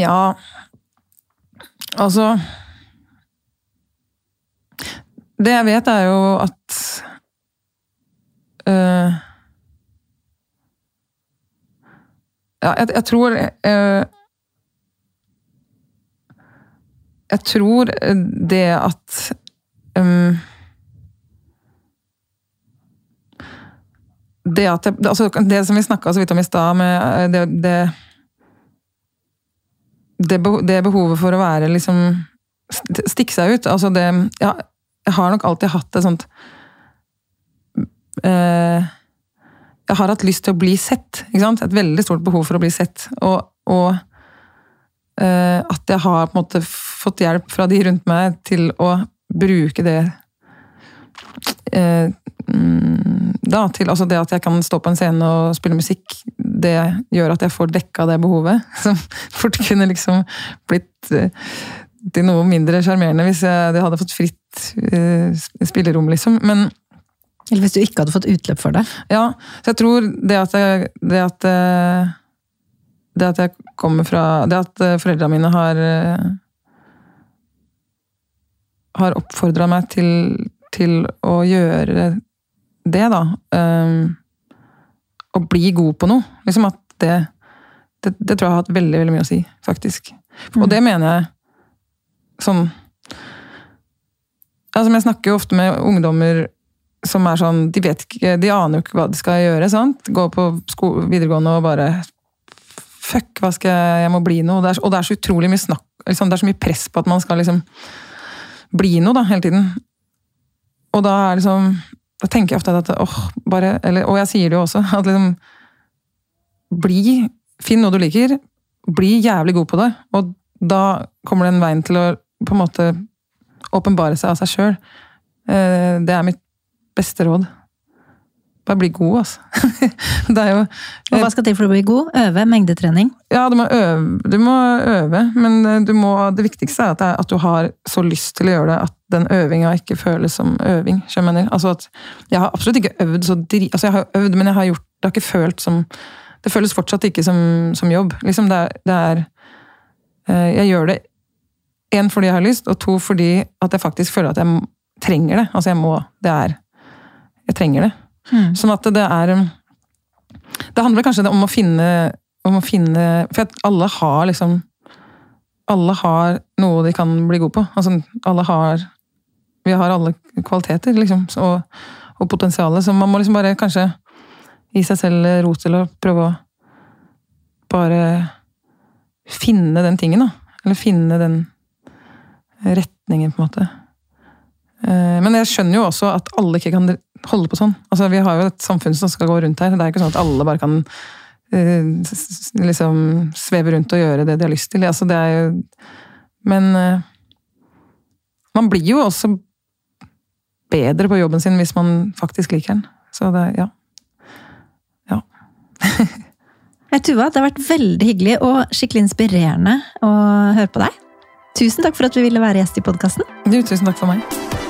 Ja Altså Det jeg vet, er jo at øh, Ja, jeg, jeg tror øh, Jeg tror det at um, det, at jeg, altså det som vi snakka så vidt om i stad, med det, det det, det behovet for å være liksom st- Stikke seg ut. Altså det ja, Jeg har nok alltid hatt et sånt eh, Jeg har hatt lyst til å bli sett. Ikke sant? Et veldig stort behov for å bli sett. Og og eh, at jeg har på en måte fått hjelp fra de rundt meg til å bruke det eh, mm, da, til, altså det at jeg kan stå på en scene og spille musikk, det gjør at jeg får dekka det behovet. (laughs) Som fort kunne liksom blitt eh, til noe mindre sjarmerende hvis jeg hadde fått fritt eh, spillerom, liksom. Men Eller hvis du ikke hadde fått utløp for det. ja, så jeg tror det at jeg, det at, eh, det at jeg kommer fra Det at foreldra foreldrene mine har eh, har oppfordra meg til, til å gjøre det, da. Um, å bli god på noe. Liksom at det, det, det tror jeg har hatt veldig, veldig mye å si, faktisk. Og det mener jeg sånn Altså, jeg snakker jo ofte med ungdommer som er sånn De vet ikke, de aner jo ikke hva de skal gjøre. sant? Gå på videregående og bare Fuck, hva skal jeg Jeg må bli noe. Og det er, så utrolig mye snakk liksom, Det er så mye press på at man skal liksom bli noe da, hele tiden. Og da er liksom Da tenker jeg ofte at åh, bare eller, Og jeg sier det jo også, at liksom Bli Finn noe du liker. Bli jævlig god på det. Og da kommer den veien til å på en måte åpenbare seg av seg sjøl. Det er mitt beste råd. Bare bli god, altså. (laughs) det er jo Og hva skal til for å bli god? Øve mengdetrening. Ja, du må øve, du må øve men eh, du må, det viktigste er at, er at du har så lyst til å gjøre det at den øvinga ikke føles som øving. jeg mener. Altså at jeg har absolutt ikke øvd så dri... Altså jeg har øvd, men jeg har gjort, det har ikke følt som Det føles fortsatt ikke som, som jobb. Liksom det er, det er eh, Jeg gjør det én fordi jeg har lyst, og to fordi at jeg faktisk føler at jeg trenger det. Altså jeg må Det er Jeg trenger det. Mm. Sånn at det er um, Det handler kanskje om å finne, om å finne For alle har liksom Alle har noe de kan bli gode på. Altså, alle har Vi har alle kvaliteter, liksom, og, og potensialet. Så man må liksom bare kanskje gi seg selv ro til å prøve å bare finne den tingen, da. Eller finne den retningen, på en måte. Eh, Men jeg skjønner jo også at alle ikke kan holde på sånn. Altså, Vi har jo et samfunn som skal gå rundt her. Det er ikke sånn at alle bare kan eh, liksom sveve rundt og gjøre det de har lyst til. Altså, det er jo Men eh, man blir jo også bedre på jobben sin hvis man faktisk liker den. Så det, ja. Ja. (laughs) Tuva, det har vært veldig hyggelig og skikkelig inspirerende å høre på deg. Tusen takk for at du ville være gjest i podkasten. Tusen takk for meg.